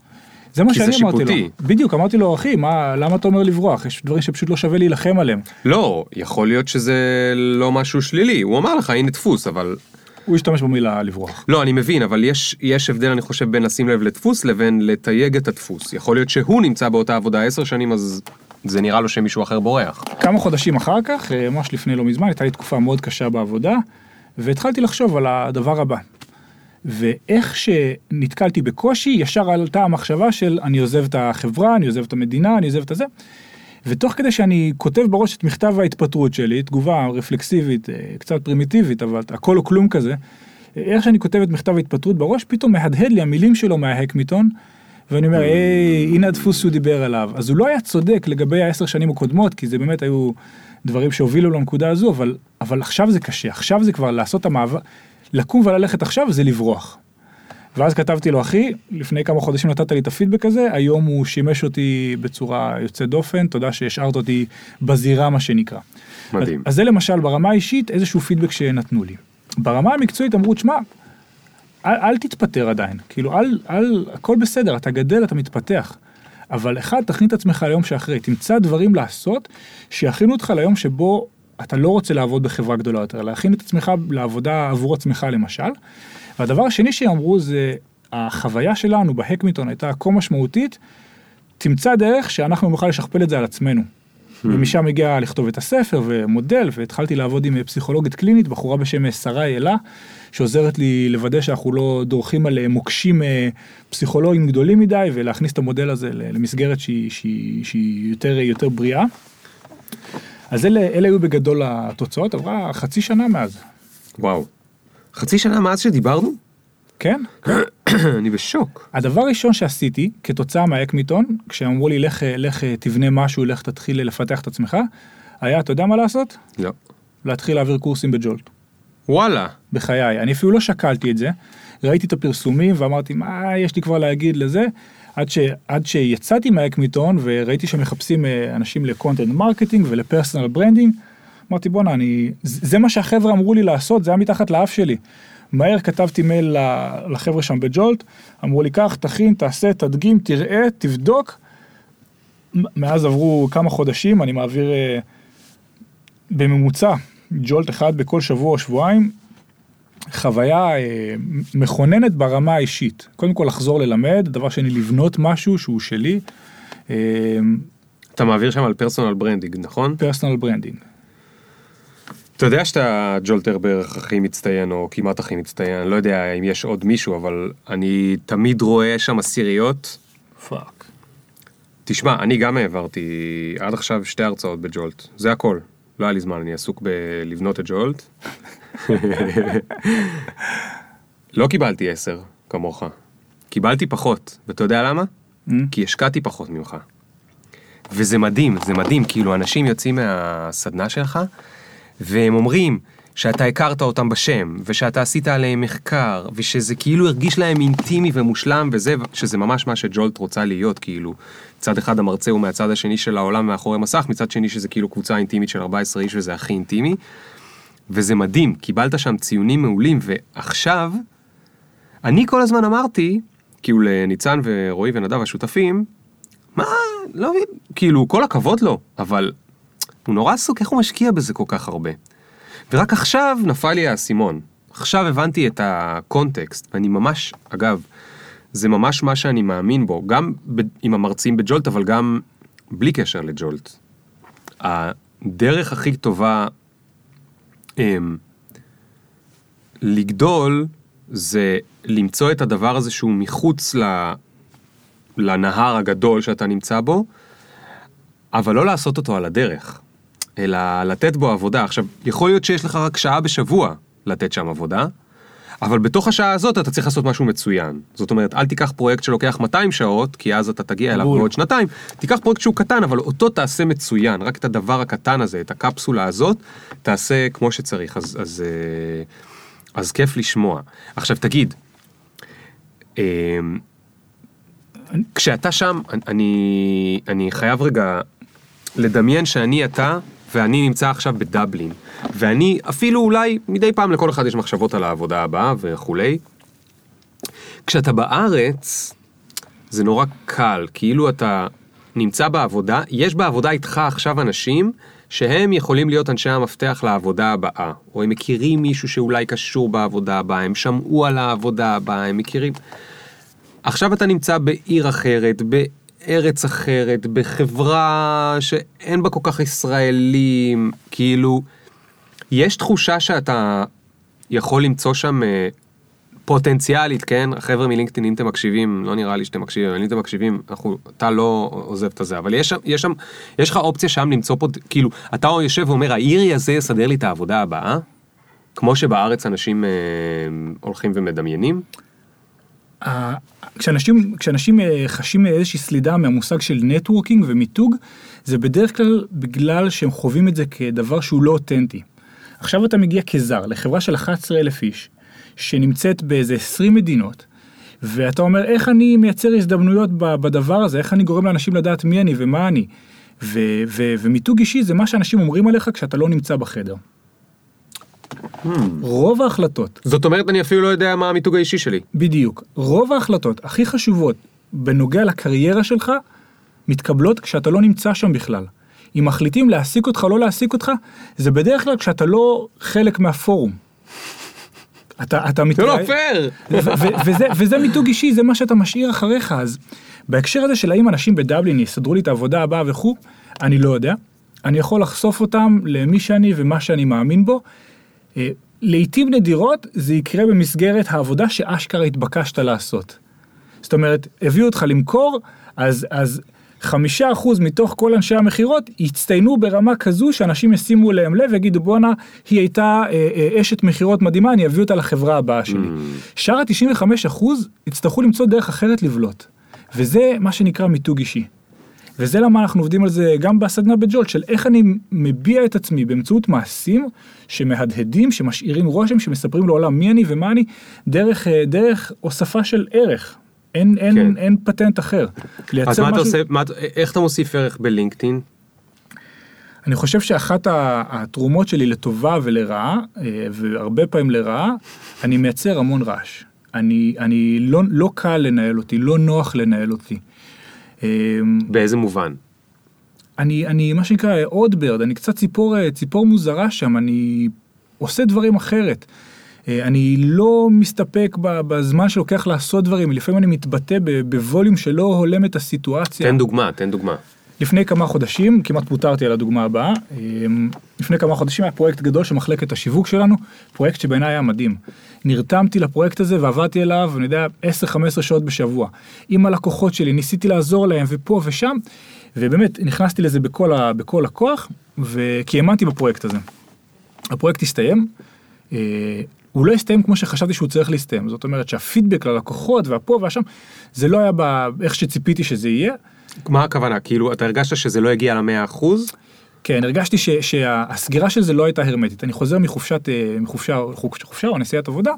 זה מה כי זה שאני אמרתי שיפוטי. לו. בדיוק, אמרתי לו, אחי, מה, למה אתה אומר לברוח? יש דברים שפשוט לא שווה להילחם עליהם. לא, יכול להיות שזה לא משהו שלילי, הוא אמר לך, הנה דפוס, אבל... הוא השתמש במילה לברוח. לא, אני מבין, אבל יש, יש הבדל, אני חושב, בין לשים לב לדפוס לבין לתייג את הדפוס. יכול להיות שהוא נמצא באותה עבודה עשר שנים, אז זה נראה לו שמישהו אחר בורח. כמה חודשים אחר כך, אה, ממש לפני לא מזמן, הייתה לי תקופה מאוד קשה בעבודה, והתחלתי לחשוב על הדבר הבא. ואיך שנתקלתי בקושי, ישר עלתה המחשבה של אני עוזב את החברה, אני עוזב את המדינה, אני עוזב את הזה. ותוך כדי שאני כותב בראש את מכתב ההתפטרות שלי, תגובה רפלקסיבית, אה, קצת פרימיטיבית, אבל הכל או כלום כזה, אה, איך שאני כותב את מכתב ההתפטרות בראש, פתאום מהדהד לי המילים שלו מההקמיתון, ואני אומר, היי, הנה הדפוס שהוא דיבר עליו. אז הוא לא היה צודק לגבי העשר שנים הקודמות, כי זה באמת היו דברים שהובילו לנקודה הזו, אבל, אבל עכשיו זה קשה, עכשיו זה כבר לעשות את המעבר, לקום וללכת עכשיו זה לברוח. ואז כתבתי לו, אחי, לפני כמה חודשים נתת לי את הפידבק הזה, היום הוא שימש אותי בצורה יוצאת דופן, תודה שהשארת אותי בזירה, מה שנקרא. מדהים. אז, אז זה למשל ברמה האישית איזשהו פידבק שנתנו לי. ברמה המקצועית אמרו, תשמע, אל, אל תתפטר עדיין, כאילו, אל, אל, הכל בסדר, אתה גדל, אתה מתפתח. אבל אחד, תכין את עצמך ליום שאחרי, תמצא דברים לעשות שיכינו אותך ליום שבו אתה לא רוצה לעבוד בחברה גדולה יותר, להכין את עצמך לעבודה עבור עצמך למשל. והדבר השני שהם אמרו זה, החוויה שלנו בהקמיטון הייתה כה משמעותית, תמצא דרך שאנחנו נוכל לשכפל את זה על עצמנו. ומשם הגיע לכתוב את הספר ומודל, והתחלתי לעבוד עם פסיכולוגית קלינית, בחורה בשם שרי אלה, שעוזרת לי לוודא שאנחנו לא דורכים על מוקשים אה, פסיכולוגיים גדולים מדי, ולהכניס את המודל הזה למסגרת שהיא, שהיא, שהיא יותר, יותר בריאה. אז אלה, אלה היו בגדול התוצאות, עברה חצי שנה מאז. וואו. חצי שנה מאז שדיברנו? כן? <clears throat> אני בשוק. הדבר הראשון שעשיתי כתוצאה מהאקמיתון, כשאמרו לי לך, לך תבנה משהו, לך תתחיל לפתח את עצמך, היה, אתה יודע מה לעשות? לא. להתחיל להעביר קורסים בג'ולט. וואלה. בחיי. אני אפילו לא שקלתי את זה, ראיתי את הפרסומים ואמרתי, מה יש לי כבר להגיד לזה? עד, ש, עד שיצאתי מהאקמיתון וראיתי שמחפשים אה, אנשים ל content marketing ול personal branding, אמרתי בואנה, אני, זה מה שהחבר'ה אמרו לי לעשות, זה היה מתחת לאף שלי. מהר כתבתי מייל לחבר'ה שם בג'ולט, אמרו לי קח, תכין, תעשה, תדגים, תראה, תבדוק. מאז עברו כמה חודשים, אני מעביר אה, בממוצע ג'ולט אחד בכל שבוע או שבועיים, חוויה אה, מכוננת ברמה האישית. קודם כל לחזור ללמד, דבר שני לבנות משהו שהוא שלי, אתה מעביר שם על personal branding, נכון? personal branding. אתה יודע שאתה ג'ולטר בערך הכי מצטיין, או כמעט הכי מצטיין, אני לא יודע אם יש עוד מישהו, אבל אני תמיד רואה שם עשיריות. Fuck. תשמע, אני גם העברתי עד עכשיו שתי הרצאות בג'ולט, זה הכל. לא היה לי זמן, אני עסוק בלבנות את ג'ולט. <laughs> לא קיבלתי עשר, כמוך. קיבלתי פחות, ואתה יודע למה? כי השקעתי פחות ממך. וזה מדהים, זה מדהים, כאילו אנשים יוצאים מהסדנה שלך, והם אומרים שאתה הכרת אותם בשם, ושאתה עשית עליהם מחקר, ושזה כאילו הרגיש להם אינטימי ומושלם, וזה, שזה ממש מה שג'ולט רוצה להיות, כאילו, מצד אחד המרצה הוא מהצד השני של העולם מאחורי מסך, מצד שני שזה כאילו קבוצה אינטימית של 14 איש וזה הכי אינטימי, וזה מדהים, קיבלת שם ציונים מעולים, ועכשיו, אני כל הזמן אמרתי, כאילו לניצן ורועי ונדב השותפים, מה, לא מבין, כאילו, כל הכבוד לו, אבל הוא נורא עסוק, איך הוא משקיע בזה כל כך הרבה? ורק עכשיו נפל לי האסימון. עכשיו הבנתי את הקונטקסט, ואני ממש, אגב, זה ממש מה שאני מאמין בו, גם ב- עם המרצים בג'ולט, אבל גם בלי קשר לג'ולט. הדרך הכי טובה הם, לגדול זה למצוא את הדבר הזה שהוא מחוץ ל... לנהר הגדול שאתה נמצא בו, אבל לא לעשות אותו על הדרך, אלא לתת בו עבודה. עכשיו, יכול להיות שיש לך רק שעה בשבוע לתת שם עבודה, אבל בתוך השעה הזאת אתה צריך לעשות משהו מצוין. זאת אומרת, אל תיקח פרויקט שלוקח 200 שעות, כי אז אתה תגיע אליו. בעוד שנתיים, תיקח פרויקט שהוא קטן, אבל אותו תעשה מצוין, רק את הדבר הקטן הזה, את הקפסולה הזאת, תעשה כמו שצריך, אז, אז, אה, אז כיף לשמוע. עכשיו תגיד, אה, כשאתה שם, אני, אני חייב רגע לדמיין שאני אתה, ואני נמצא עכשיו בדבלין, ואני אפילו אולי מדי פעם לכל אחד יש מחשבות על העבודה הבאה וכולי. כשאתה בארץ, זה נורא קל, כאילו אתה נמצא בעבודה, יש בעבודה איתך עכשיו אנשים שהם יכולים להיות אנשי המפתח לעבודה הבאה, או הם מכירים מישהו שאולי קשור בעבודה הבאה, הם שמעו על העבודה הבאה, הם מכירים... עכשיו אתה נמצא בעיר אחרת, בארץ אחרת, בחברה שאין בה כל כך ישראלים, כאילו, יש תחושה שאתה יכול למצוא שם אה, פוטנציאלית, כן? החבר'ה מלינקדאין, אם אתם מקשיבים, לא נראה לי שאתם מקשיבים, אם אתם מקשיבים, אנחנו, אתה לא עוזב את הזה, אבל יש שם, יש שם, יש לך אופציה שם למצוא פה, כאילו, אתה יושב ואומר, האירי הזה יסדר לי את העבודה הבאה, כמו שבארץ אנשים אה, הולכים ומדמיינים. כשאנשים, כשאנשים אה, חשים איזושהי סלידה מהמושג של נטוורקינג ומיתוג, זה בדרך כלל בגלל שהם חווים את זה כדבר שהוא לא אותנטי. עכשיו אתה מגיע כזר לחברה של 11,000 איש, שנמצאת באיזה 20 מדינות, ואתה אומר איך אני מייצר הזדמנויות בדבר הזה, איך אני גורם לאנשים לדעת מי אני ומה אני. ומיתוג אישי זה מה שאנשים אומרים עליך כשאתה לא נמצא בחדר. רוב ההחלטות זאת אומרת, אני אפילו לא יודע מה המיתוג האישי שלי. בדיוק. רוב ההחלטות הכי חשובות בנוגע לקריירה שלך, מתקבלות כשאתה לא נמצא שם בכלל. אם מחליטים להעסיק אותך או לא להעסיק אותך, זה בדרך כלל כשאתה לא חלק מהפורום. אתה, אתה זה לא מתראה- פייר! וזה, וזה מיתוג אישי, זה מה שאתה משאיר אחריך, אז בהקשר הזה של האם אנשים בדבלין יסדרו לי את העבודה הבאה וכו', אני לא יודע. אני יכול לחשוף אותם למי שאני ומה שאני מאמין בו. אה, לעתים נדירות זה יקרה במסגרת העבודה שאשכרה התבקשת לעשות. זאת אומרת, הביאו אותך למכור, אז, אז חמישה אחוז מתוך כל אנשי המכירות יצטיינו ברמה כזו שאנשים ישימו להם לב ויגידו בואנה, היא הייתה אה, אה, אשת מכירות מדהימה, אני אביא אותה לחברה הבאה שלי. שאר ה-95 אחוז יצטרכו למצוא דרך אחרת לבלוט. וזה מה שנקרא מיתוג אישי. וזה למה אנחנו עובדים על זה גם בסדנה בג'ולט, של איך אני מביע את עצמי באמצעות מעשים שמהדהדים, שמשאירים רושם, שמספרים לעולם מי אני ומה אני, דרך, אה, דרך הוספה של ערך. אין, אין, כן. אין פטנט אחר. אז מה אתה עושה, מה איך אתה מוסיף ערך בלינקדאין? אני חושב שאחת התרומות שלי לטובה ולרעה, אה, והרבה פעמים לרעה, אני מייצר המון רעש. אני, אני לא, לא קל לנהל אותי, לא נוח לנהל אותי. אה, באיזה מובן? אני, אני מה שנקרא עוד ברד, אני קצת ציפור, אה, ציפור מוזרה שם, אני עושה דברים אחרת. אה, אני לא מסתפק בזמן שלוקח לעשות דברים, לפעמים אני מתבטא בווליום שלא הולם את הסיטואציה. תן דוגמה, תן דוגמה. לפני כמה חודשים, כמעט פוטרתי על הדוגמה הבאה, אמ, לפני כמה חודשים היה פרויקט גדול של מחלקת השיווק שלנו, פרויקט שבעיניי היה מדהים. נרתמתי לפרויקט הזה ועבדתי אליו, אני יודע, 10-15 שעות בשבוע. עם הלקוחות שלי, ניסיתי לעזור להם ופה ושם, ובאמת נכנסתי לזה בכל, ה, בכל הכוח, וכי האמנתי בפרויקט הזה. הפרויקט הסתיים, אה, הוא לא הסתיים כמו שחשבתי שהוא צריך להסתיים. זאת אומרת שהפידבק ללקוחות והפה והשם, זה לא היה ב- איך שציפיתי שזה יהיה. מה הכוונה? כאילו, אתה הרגשת שזה לא הגיע למאה אחוז? כן, הרגשתי ש, שהסגירה של זה לא הייתה הרמטית. אני חוזר מחופשת, אה, מחופשה, חופשה, חופשה או נסיעת עבודה,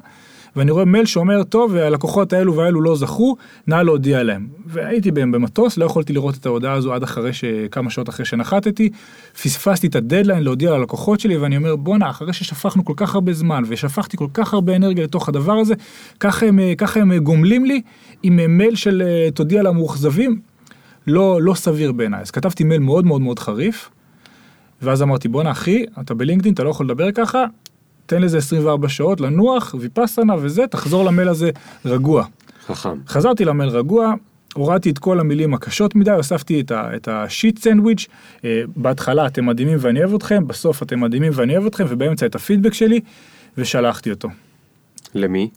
ואני רואה מייל שאומר, טוב, הלקוחות האלו והאלו לא זכו, נא להודיע להם. והייתי בהם במטוס, לא יכולתי לראות את ההודעה הזו עד אחרי ש... כמה שעות אחרי שנחתתי. פספסתי את הדדליין להודיע ללקוחות שלי, ואני אומר, בואנה, אחרי ששפכנו כל כך הרבה זמן, ושפכתי כל כך הרבה אנרגיה לתוך הדבר הזה, ככה הם, ככה הם גומלים לי עם מייל של אה, תודיע למאוכזבים. לא, לא סביר בעיניי. אז כתבתי מייל מאוד מאוד מאוד חריף, ואז אמרתי, בואנה אחי, אתה בלינקדאין, אתה לא יכול לדבר ככה, תן לזה 24 שעות לנוח, ויפאסנה וזה, תחזור למייל הזה רגוע. חכם. חזרתי למייל רגוע, הורדתי את כל המילים הקשות מדי, הוספתי את, ה, את השיט סנדוויץ', אה, בהתחלה אתם מדהימים ואני אוהב אתכם, בסוף אתם מדהימים ואני אוהב אתכם, ובאמצע את הפידבק שלי, ושלחתי אותו. למי?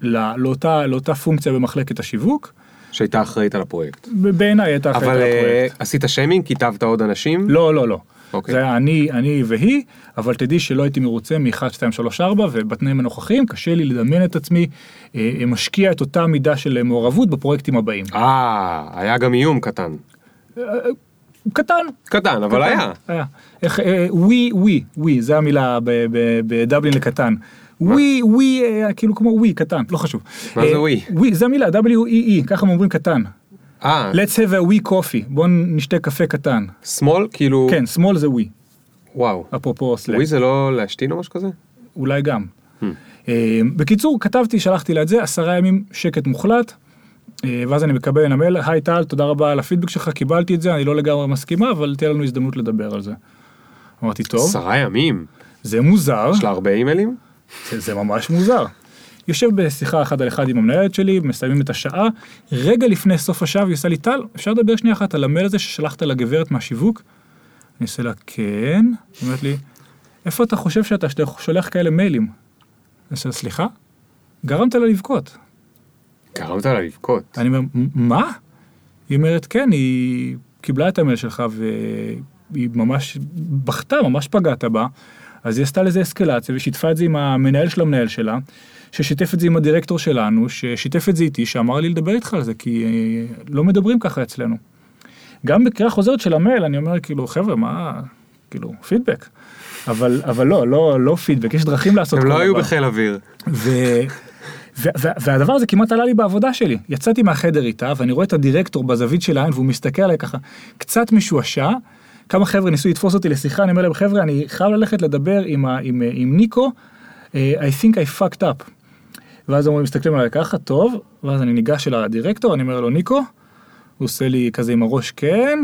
לא, לאותה, לאותה פונקציה במחלקת השיווק, שהייתה אחראית על הפרויקט. בעיניי הייתה אחראית אבל על אה, הפרויקט. עשית שיימינג? כיתבת עוד אנשים? לא, לא, לא. אוקיי. זה היה אני, אני והיא, אבל תדעי שלא הייתי מרוצה מ-1, 2, 3, 4, ובתנאים הנוכחיים קשה לי לדמיין את עצמי אה, משקיע את אותה מידה של מעורבות בפרויקטים הבאים. אה, היה גם איום קטן. קטן. קטן, אבל קטן, היה. היה. איך, אה, ווי, ווי, ווי, זה המילה בדבלין לקטן. ווי, ווי, אה, כאילו כמו ווי, קטן, לא חשוב. מה זה אה, ווי? ווי, זה המילה, W-E-E, ככה הם אומרים קטן. אה, Let's have a wee coffee, בוא נשתה קפה קטן. Small? כאילו... כן, small זה wee, וואו. אפרופו סלנג. ווי זה לא להשתין או משהו כזה? אולי גם. Hmm. אה, בקיצור, כתבתי, שלחתי לה את זה, עשרה ימים שקט מוחלט, ואז אני מקבל מן המייל, היי טל, תודה רבה על הפידבק שלך, קיבלתי את זה, אני לא לגמרי מסכימה, אבל תהיה לנו הזדמנות לדבר על זה. אמרתי, טוב, עשרה ימים. זה מוזר, יש לה הרבה אימיילים? זה, זה ממש מוזר. יושב בשיחה אחד על אחד עם המנהלת שלי, מסיימים את השעה, רגע לפני סוף השעה, והיא עושה לי, טל, אפשר לדבר שנייה אחת על המייל הזה ששלחת לגברת מהשיווק? אני עושה לה, כן. היא אומרת לי, איפה אתה חושב שאתה, שאתה שולח כאלה מיילים? אני עושה לה, סליחה? גרמת לה לבכות. גרמת לה לבכות. אני אומר, "מ- מה? היא אומרת, כן, היא קיבלה את המייל שלך והיא ממש בכתה, ממש פגעת בה, אז היא עשתה לזה אסקלציה ושיתפה את זה עם המנהל של המנהל שלה, ששיתף את זה עם הדירקטור שלנו, ששיתף את זה איתי, שאמר לי לדבר איתך על זה, כי אה, לא מדברים ככה אצלנו. גם בקריאה חוזרת של המייל, אני אומר, כאילו, חבר'ה, מה, כאילו, פידבק. אבל, אבל לא, לא, לא פידבק, יש דרכים לעשות הם כל לא היו דבר. בחיל אוויר. ו- והדבר הזה כמעט עלה לי בעבודה שלי. יצאתי מהחדר איתה ואני רואה את הדירקטור בזווית של העין והוא מסתכל עליי ככה קצת משועשע. כמה חבר'ה ניסו לתפוס אותי לשיחה, אני אומר להם חבר'ה אני חייב ללכת לדבר עם, ה- עם, עם ניקו, אה, I think I fucked up. ואז הם מסתכלים עליי ככה, טוב, ואז אני ניגש אל הדירקטור, אני אומר לו ניקו, הוא עושה לי כזה עם הראש כן,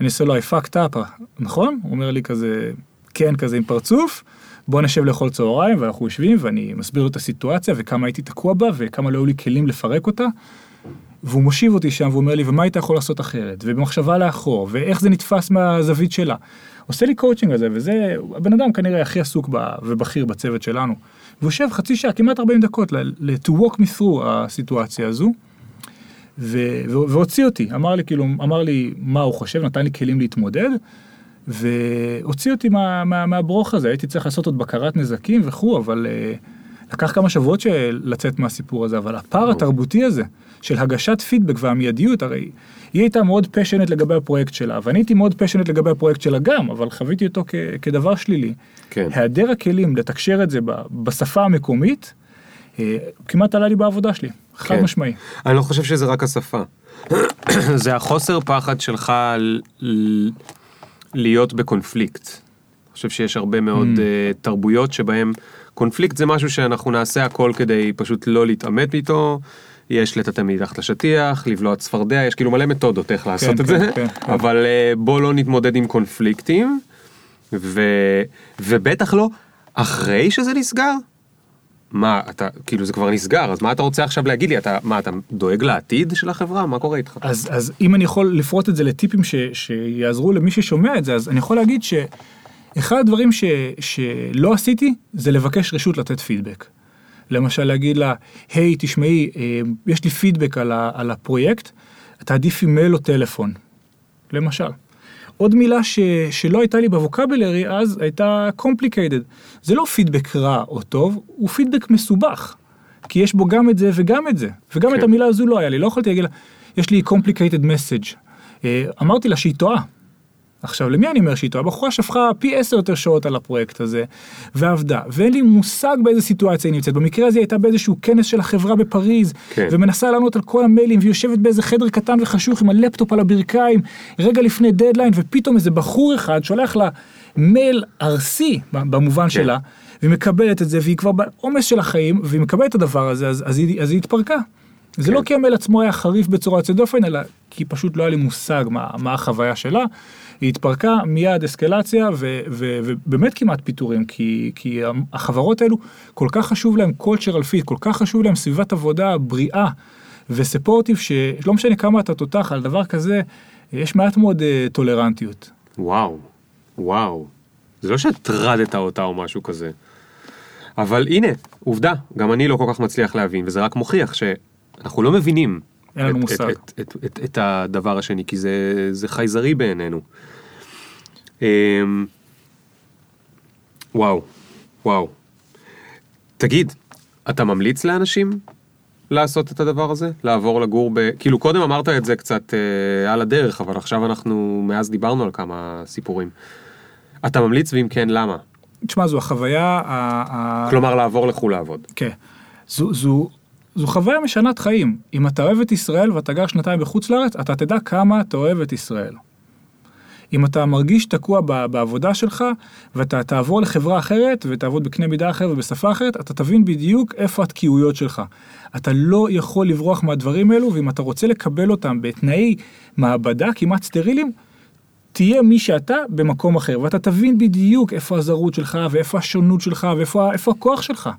אני עושה לו I fucked up, נכון? הוא אומר לי כזה כן כזה עם פרצוף, בוא נשב לאכול צהריים ואנחנו יושבים ואני מסביר לו את הסיטואציה וכמה הייתי תקוע בה וכמה לא היו לי כלים לפרק אותה. והוא מושיב אותי שם ואומר לי ומה היית יכול לעשות אחרת ובמחשבה לאחור ואיך זה נתפס מהזווית שלה. עושה לי קואוצ'ינג על זה וזה הבן אדם כנראה הכי עסוק ב, ובכיר בצוות שלנו. והוא יושב חצי שעה כמעט 40 דקות ל- ל- to walk me through הסיטואציה הזו. ו- ו- והוציא אותי אמר לי כאילו אמר לי מה הוא חושב נתן לי כלים להתמודד. והוציא אותי מה, מה, מהברוך הזה הייתי צריך לעשות עוד בקרת נזקים וכו' אבל uh, לקח כמה שבועות של לצאת מהסיפור הזה אבל הפער התרבותי הזה של הגשת פידבק והמיידיות הרי היא הייתה מאוד פשנט לגבי הפרויקט שלה ואני הייתי מאוד פשנט לגבי הפרויקט שלה גם אבל חוויתי אותו כ- כדבר שלילי. כן. היעדר הכלים לתקשר את זה ב- בשפה המקומית אה, כמעט עלה לי בעבודה שלי חד כן. משמעי. אני לא חושב שזה רק השפה. <coughs> זה החוסר פחד שלך ל- להיות בקונפליקט. אני חושב שיש הרבה מאוד Mm. אה, תרבויות שבהם קונפליקט זה משהו שאנחנו נעשה הכל כדי פשוט לא להתעמת איתו. יש לטאטא מתחת לשטיח, לבלוע צפרדע, יש כאילו מלא מתודות איך לעשות את כן, זה, כן, כן. אבל אה, בוא לא נתמודד עם קונפליקטים, ו... ובטח לא אחרי שזה נסגר. מה, אתה, כאילו זה כבר נסגר, אז מה אתה רוצה עכשיו להגיד לי? אתה, מה, אתה דואג לעתיד של החברה? מה קורה איתך? אז, אז אם אני יכול לפרוט את זה לטיפים ש, שיעזרו למי ששומע את זה, אז אני יכול להגיד שאחד הדברים ש, שלא עשיתי זה לבקש רשות לתת פידבק. למשל להגיד לה, היי תשמעי, אה, יש לי פידבק על, ה, על הפרויקט, תעדיפי מייל או טלפון, למשל. עוד מילה ש, שלא הייתה לי בווקבלרי אז הייתה complicated. זה לא פידבק רע או טוב, הוא פידבק מסובך. כי יש בו גם את זה וגם את זה. וגם כן. את המילה הזו לא היה לי, לא יכולתי להגיד לה, יש לי complicated message. אה, אמרתי לה שהיא טועה. עכשיו, למי אני אומר שהיא טועה? הבחורה שפכה פי עשר יותר שעות על הפרויקט הזה, ועבדה, ואין לי מושג באיזה סיטואציה היא נמצאת. במקרה הזה היא הייתה באיזשהו כנס של החברה בפריז, כן. ומנסה לענות על כל המיילים, והיא יושבת באיזה חדר קטן וחשוך עם הלפטופ על הברכיים, רגע לפני דדליין, ופתאום איזה בחור אחד שולח לה מייל ארסי, במובן שלה, והיא מקבלת את זה, והיא כבר בעומס של החיים, והיא מקבלת את הדבר הזה, אז, אז, היא, אז היא התפרקה. זה כן. לא כי המייל עצמו היה חריף בצורה יוצאת דופן, אלא כי פשוט לא היה לי מושג מה, מה החוויה שלה. היא התפרקה, מיד אסקלציה, ו, ו, ובאמת כמעט פיטורים, כי, כי החברות האלו, כל כך חשוב להם cultural fit, כל כך חשוב להם סביבת עבודה בריאה וספורטיב, שלא משנה כמה אתה תותח על דבר כזה, יש מעט מאוד uh, טולרנטיות. וואו, וואו. זה לא שהטרדת אותה או משהו כזה. אבל הנה, עובדה, גם אני לא כל כך מצליח להבין, וזה רק מוכיח שאנחנו לא מבינים אין לנו מושג. את, את, את, את, הדבר השני, כי זה, זה חייזרי בעינינו. אמ, וואו, וואו. תגיד, אתה ממליץ לאנשים לעשות את הדבר הזה? לעבור לגור ב... כאילו קודם אמרת את זה קצת אה, על הדרך, אבל עכשיו אנחנו, מאז דיברנו על כמה סיפורים. אתה ממליץ ואם כן, למה? תשמע, זו החוויה, ה- כלומר לעבור לחו"ל לעבוד. כן. זו, זו, זו חוויה משנת חיים. אם אתה אוהב את ישראל ואתה גר שנתיים בחוץ לארץ, אתה תדע כמה אתה אוהב את ישראל. אם אתה מרגיש תקוע בעבודה שלך, ואתה תעבור לחברה אחרת, ותעבוד בקנה מידה אחר ובשפה אחרת, אתה תבין בדיוק איפה התקיעויות שלך. אתה לא יכול לברוח מהדברים האלו, ואם אתה רוצה לקבל אותם בתנאי מעבדה כמעט סטריליים, תהיה מי שאתה במקום אחר, ואתה תבין בדיוק איפה הזרות שלך, ואיפה השונות שלך, ואיפה איפה הכוח שלך.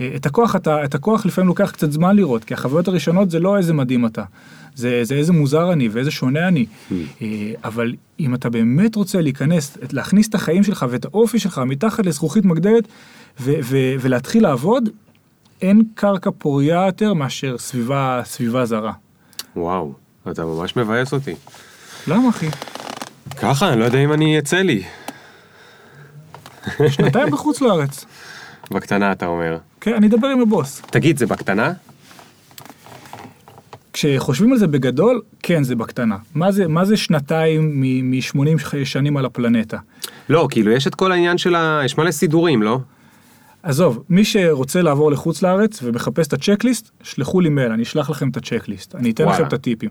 אה, את הכוח, אתה, את הכוח לפעמים לוקח קצת זמן לראות, כי החוויות הראשונות זה לא איזה מדהים אתה, זה, זה איזה מוזר אני ואיזה שונה אני. אה, אבל אם אתה באמת רוצה להיכנס, להכניס את החיים שלך ואת האופי שלך מתחת לזכוכית מגדלת ו, ו, ולהתחיל לעבוד, אין קרקע פוריה יותר מאשר סביבה, סביבה זרה. וואו, אתה ממש מבאס אותי. למה אחי? ככה, אני לא יודע אם אני אצא לי. שנתיים בחוץ לארץ. בקטנה אתה אומר. כן, אני אדבר עם הבוס. תגיד, זה בקטנה? כשחושבים על זה בגדול, כן, זה בקטנה. מה זה, מה זה שנתיים מ-80 שנים על הפלנטה? לא, כאילו יש את כל העניין של ה... יש מלא סידורים, לא? עזוב, מי שרוצה לעבור לחוץ לארץ ומחפש את הצ'קליסט, שלחו לי מייל, אני אשלח לכם את הצ'קליסט, אני אתן וואלה. לכם את הטיפים.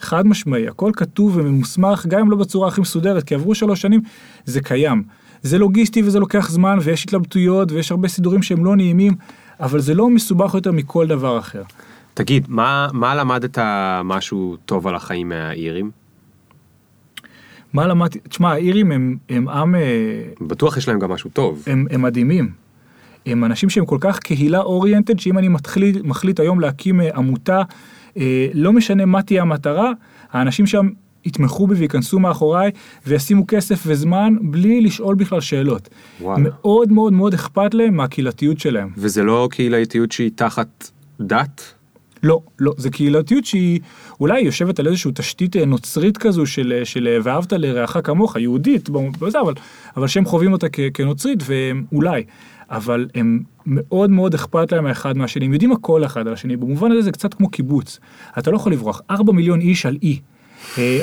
חד משמעי, הכל כתוב וממוסמך, גם אם לא בצורה הכי מסודרת, כי עברו שלוש שנים, זה קיים. זה לוגיסטי וזה לוקח זמן ויש התלבטויות ויש הרבה סידורים שהם לא נעימים, אבל זה לא מסובך יותר מכל דבר אחר. תגיד, מה, מה למדת משהו טוב על החיים מהאירים? מה למדתי? תשמע, האירים הם, הם עם, אה, בטוח יש להם גם משהו טוב. הם, הם מדהימים. הם אנשים שהם כל כך קהילה אוריינטד, שאם אני מתחליט, מחליט היום להקים אה, עמותה, אה, לא משנה מה תהיה המטרה, האנשים שם יתמכו בי וייכנסו מאחוריי וישימו כסף וזמן בלי לשאול בכלל שאלות. וואלה. מאוד מאוד מאוד אכפת להם מהקהילתיות שלהם. וזה לא קהילתיות שהיא תחת דת? לא, לא, זה קהילתיות שהיא אולי יושבת על איזושהי תשתית אה, נוצרית כזו של, אה, של אה, ואהבת לרעך כמוך, יהודית, בזה, אבל, אבל שהם חווים אותה כ, כנוצרית, ואולי, אבל הם מאוד מאוד אכפת להם האחד מהשני, הם יודעים הכל אחד על השני, במובן הזה זה קצת כמו קיבוץ, אתה לא יכול לברוח, 4 מיליון איש על אי. אה,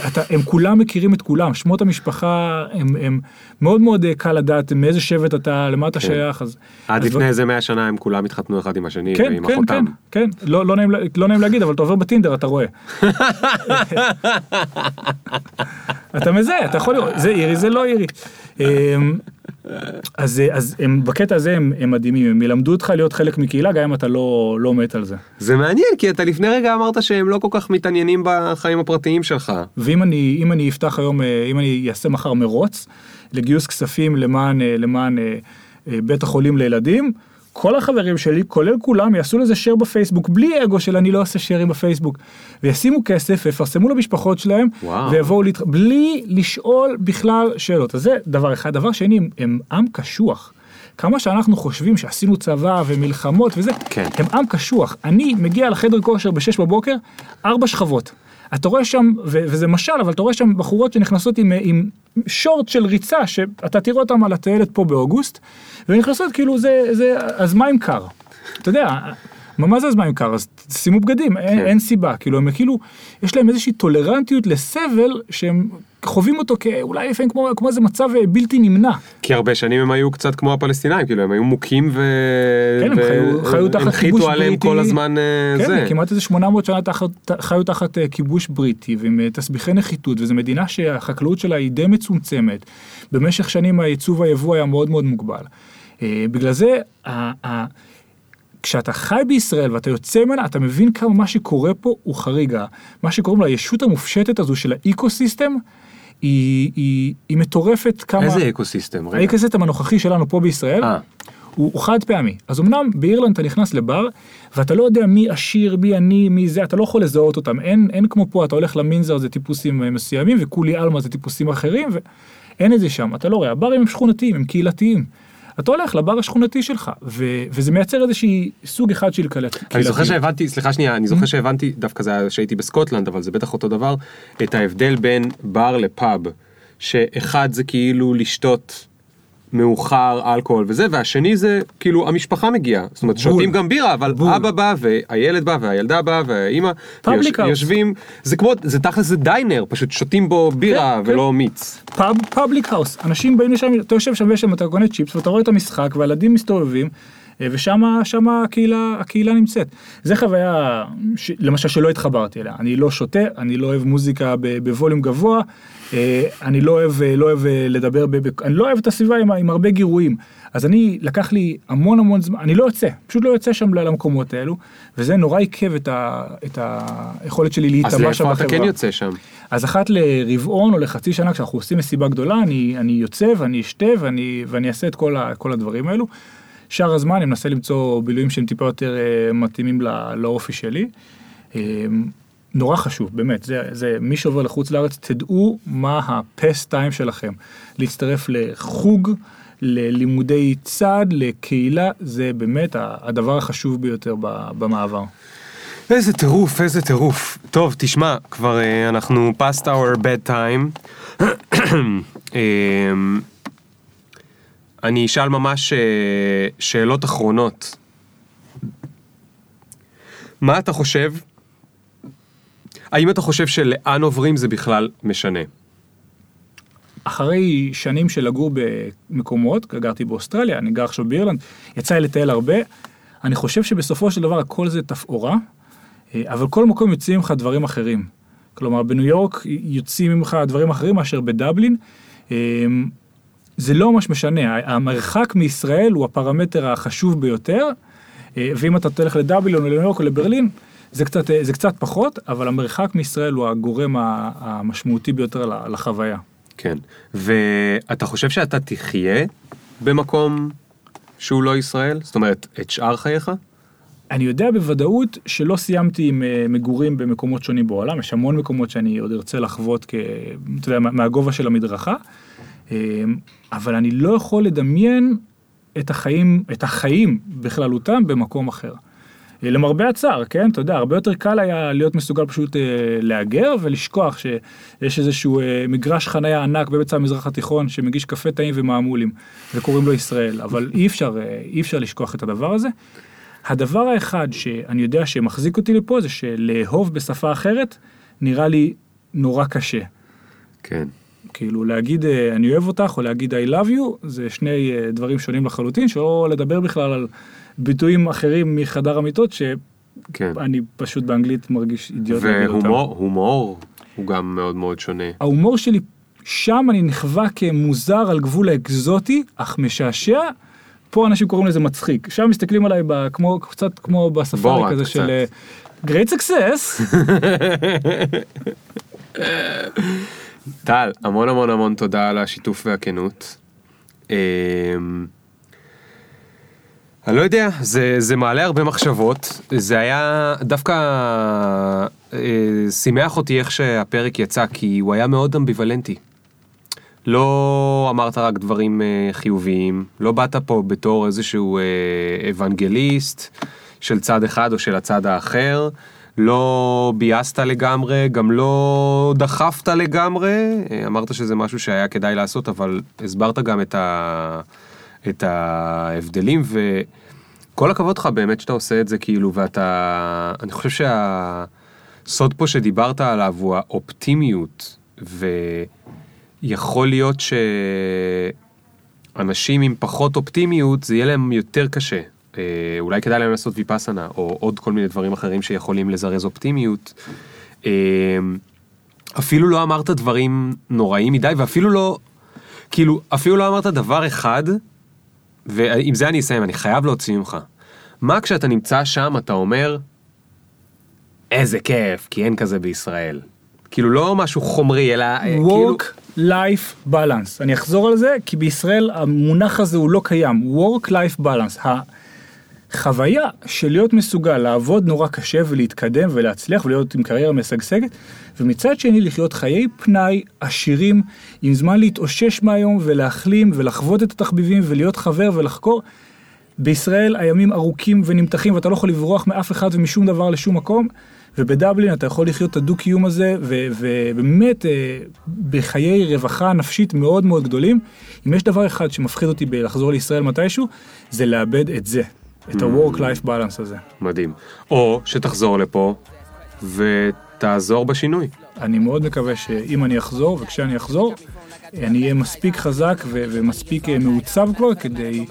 אתה, הם כולם מכירים את כולם, שמות המשפחה הם, הם מאוד מאוד אה, קל לדעת מאיזה שבט אתה, למה אתה כן. שייך, אז... עד אז לפני איזה 100 שנה הם כולם התחתנו אחד עם השני כן, ועם כן, אחותם. כן, כן, לא, לא, נעים, לא נעים להגיד, אבל אתה עובר בטינדר, אתה רואה. <laughs> אתה מזהה, אתה יכול לראות, זה אירי, זה לא אירי. אז, אז הם, בקטע הזה הם, הם מדהימים, הם ילמדו אותך להיות חלק מקהילה, גם אם אתה לא, לא מת על זה. זה מעניין, כי אתה לפני רגע אמרת שהם לא כל כך מתעניינים בחיים הפרטיים שלך. ואם אני, אם אני אפתח היום, אה, אם אני אעשה מחר מרוץ לגיוס כספים למען, אה, למען אה, בית החולים לילדים, כל החברים שלי, כולל כולם, יעשו לזה share בפייסבוק, בלי אגו של אני לא עושה shareים בפייסבוק. וישימו כסף ויפרסמו למשפחות שלהם, וואו. ויבואו, להת... בלי לשאול בכלל שאלות. אז זה דבר אחד. דבר שני, הם, הם עם קשוח. כמה שאנחנו חושבים שעשינו צבא ומלחמות וזה, כן. הם עם קשוח. אני מגיע לחדר כושר בשש בבוקר, ארבע שכבות. אתה רואה שם, וזה משל, אבל אתה רואה שם בחורות שנכנסות עם, עם שורט של ריצה, שאתה תראה אותם על הטיילת פה באוגוסט, ונכנסות כאילו זה, זה, אז מה אם קר? אתה יודע, מה, מה זה אז מה אם קר? אז שימו בגדים, אין, כן. אין סיבה, כאילו הם כאילו, יש להם איזושהי טולרנטיות לסבל שהם חווים אותו כאולי לפעמים כמו, כמו איזה מצב אה, בלתי נמנע. כי הרבה שנים הם היו קצת כמו הפלסטינאים, כאילו הם היו מוכים ו... כן, הם חיו- חיו תחת כיבוש הנחיתו עליהם בריטי. כל הזמן אה, כן, זה. כמעט איזה 800 שנה תחת, חיו תחת אה, כיבוש בריטי ועם אה, תסביכי נחיתות, וזו מדינה שהחקלאות שלה היא די מצומצמת. במשך שנים הייצוא והיבוא היה מאוד מאוד מוגבל. אה, בגלל זה, כשאתה חי בישראל ואתה יוצא ממנה, אתה מבין כמה מה שקורה פה הוא חריג. מה שקוראים לה הישות המופשטת הזו של ה ecosystem, היא, היא, היא מטורפת כמה... איזה ecosystem? רגע. ה ecosystem הנוכחי שלנו פה בישראל, אה. הוא, הוא חד פעמי. אז אמנם באירלנד אתה נכנס לבר, ואתה לא יודע מי עשיר, מי עני, מי זה, אתה לא יכול לזהות אותם. אין, אין כמו פה, אתה הולך למנזר זה טיפוסים אה, מסוימים, וכולי עלמא זה טיפוסים אחרים, ואין את זה שם, אתה לא רואה. הברים הם שכונתיים, הם קהילתיים. אתה הולך לבר השכונתי שלך, ו, וזה מייצר איזושהי סוג אחד של קהילת- אני זוכר קהילתיות. שהבנתי, סליחה שנייה, אני זוכר שהבנתי, דווקא זה היה שהייתי בסקוטלנד, אבל זה בטח אותו דבר, את ההבדל בין בר לפאב, שאחד זה כאילו לשתות מאוחר אלכוהול וזה, והשני זה כאילו המשפחה מגיעה, זאת אומרת שותים גם בירה, אבל בול. אבא בא והילד בא והילדה באה והאימא, house. יושבים, זה כמו, זה תכל'ס זה diner, פשוט שותים בו בירה כן, ולא מיץ. פאב, public house, אנשים באים לשם, אתה יושב שם ויש שם, אתה קונה צ'יפס ואתה רואה את המשחק והילדים מסתובבים. אה, ושם שם הקהילה, הקהילה נמצאת. זה חוויה, ש, למשל, שלא התחברתי אליה. אני לא שותה, אני לא אוהב מוזיקה בווליום גבוה, אני לא אוהב, אה, לא אוהב אה, לדבר, ב, ב, אני לא אוהב את הסביבה עם, עם הרבה גירויים. אז אני, לקח לי המון המון זמן, אני לא יוצא, פשוט לא יוצא שם למקומות האלו, וזה נורא עיכב את, ה, את היכולת שלי אז להיטמע שם לאיפה בחברה. אתה כן יוצא שם? אז אחת לרבעון או לחצי שנה כשאנחנו עושים מסיבה גדולה אני, אני יוצא ואני אשתה ואני, ואני אעשה את כל, ה, כל הדברים האלו. שאר הזמן אני מנסה למצוא בילויים שהם טיפה יותר אה, מתאימים לא, לאופי שלי. נורא חשוב באמת זה, זה מי שעובר לחוץ לארץ תדעו מה הפסט טיים שלכם להצטרף לחוג ללימודי צד לקהילה זה באמת הדבר החשוב ביותר במעבר. איזה טירוף, איזה טירוף. טוב, תשמע, כבר אה, אנחנו past our bed time. <clears throat> אמ, אני אשאל ממש אה, שאלות אחרונות. מה אתה חושב? האם אתה חושב שלאן עוברים זה בכלל משנה? אחרי שנים של לגור במקומות, גרתי באוסטרליה, אני גר עכשיו באירלנד, יצא לי לטייל הרבה, אני חושב שבסופו של דבר הכל זה תפאורה, אה, אבל כל מקום יוצאים ממך דברים אחרים. כלומר, בניו יורק יוצאים ממך דברים אחרים מאשר בדבלין. אה, זה לא ממש משנה, המרחק מישראל הוא הפרמטר החשוב ביותר, אה, ואם אתה תלך לדבלין או לניו יורק או לברלין, זה קצת, אה, זה קצת פחות, אבל המרחק מישראל הוא הגורם המשמעותי ביותר לחוויה. כן. ואתה חושב שאתה תחיה במקום שהוא לא ישראל? זאת אומרת, את שאר חייך? אני יודע בוודאות שלא סיימתי עם אה, מגורים במקומות שונים בעולם, יש המון מקומות שאני עוד ארצה לחוות, כ, אתה יודע, מה- מהגובה של המדרכה, אה, אבל אני לא יכול לדמיין את החיים, את החיים בכללותם במקום אחר. אה, למרבה הצער, כן, אתה יודע, הרבה יותר קל היה להיות מסוגל פשוט אה, להגר ולשכוח שיש איזשהו אה, מגרש חנייה ענק באמצע המזרח התיכון שמגיש קפה טעים ומעמולים וקוראים לו ישראל, אבל אי אפשר, אה, אי אפשר לשכוח את הדבר הזה. הדבר האחד שאני יודע שמחזיק אותי לפה זה שלאהוב בשפה אחרת נראה לי נורא קשה. כן. כאילו להגיד אה, אני אוהב אותך או להגיד I love you זה שני דברים שונים לחלוטין שלא לדבר בכלל על ביטויים אחרים מחדר המיטות כן. שאני פשוט באנגלית מרגיש אידיוט. והומור, הומור הוא גם מאוד מאוד שונה. ההומור שלי שם אני נחווה כמוזר על גבול האקזוטי אך משעשע. פה אנשים קוראים לזה מצחיק שם מסתכלים עליי ב, כמו קצת כמו בספארי כזה קצת. של אה, great success <laughs> טל, המון המון המון תודה על השיתוף והכנות. אני לא יודע, זה, זה מעלה הרבה מחשבות, זה היה דווקא אה, שימח אותי איך שהפרק יצא, כי הוא היה מאוד אמביוולנטי. לא אמרת רק דברים אה, חיוביים, לא באת פה בתור איזשהו אה, אוונגליסט של צד אחד או של הצד האחר, לא ביאסת לגמרי, גם לא דחפת לגמרי, אה, אמרת שזה משהו שהיה כדאי לעשות, אבל הסברת גם את, ה... את ההבדלים, וכל הכבוד לך באמת שאתה עושה את זה, כאילו, ואתה... אני חושב שהסוד פה שדיברת עליו הוא האופטימיות, ויכול להיות שאנשים עם פחות אופטימיות, זה יהיה להם יותר קשה. אה, אולי כדאי להם לעשות ויפאסנה, או עוד כל מיני דברים אחרים שיכולים לזרז אופטימיות. אה, אפילו לא אמרת דברים נוראים מדי, ואפילו לא, כאילו, אפילו לא אמרת דבר אחד, ועם זה אני אסיים, אני חייב להוציא ממך. מה כשאתה נמצא שם אתה אומר, איזה כיף, כי אין כזה בישראל. כאילו לא משהו חומרי, אלא אה, כאילו... work life balance. אני אחזור על זה, כי בישראל המונח הזה הוא לא קיים. work life balance. החוויה של להיות מסוגל לעבוד נורא קשה ולהתקדם ולהצליח ולהיות עם קריירה משגשגת, ומצד שני לחיות חיי פנאי עשירים, עם זמן להתאושש מהיום ולהחלים ולחוות את התחביבים ולהיות חבר ולחקור. בישראל הימים ארוכים ונמתחים ואתה לא יכול לברוח מאף אחד ומשום דבר לשום מקום. ובדבלין אתה יכול לחיות את הדו-קיום הזה, ובאמת אה, בחיי רווחה נפשית מאוד מאוד גדולים. אם יש דבר אחד שמפחיד אותי בלחזור לישראל מתישהו, זה לאבד את זה, את ה-work-life balance הזה. מדהים. או שתחזור לפה ותעזור בשינוי. אני מאוד מקווה שאם אני אחזור, וכשאני אחזור, אני אהיה מספיק חזק ו- ומספיק אה, מעוצב כבר כדי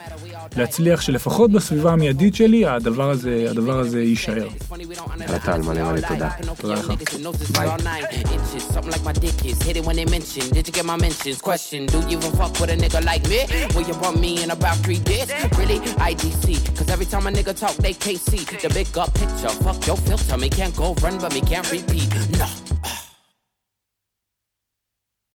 להצליח שלפחות בסביבה המיידית שלי הדבר הזה, הדבר הזה יישאר. טל, מלא מלא תודה. תודה לך. Something like my dick is hit it when they mention. Did you get my mentions? Question: Do you even fuck with a nigga like me? Will you want me in about three days? Really? IDC. Cause every time a nigga talk, they can't see the big up picture. Fuck your filter. Me can't go run, but me can't repeat. No.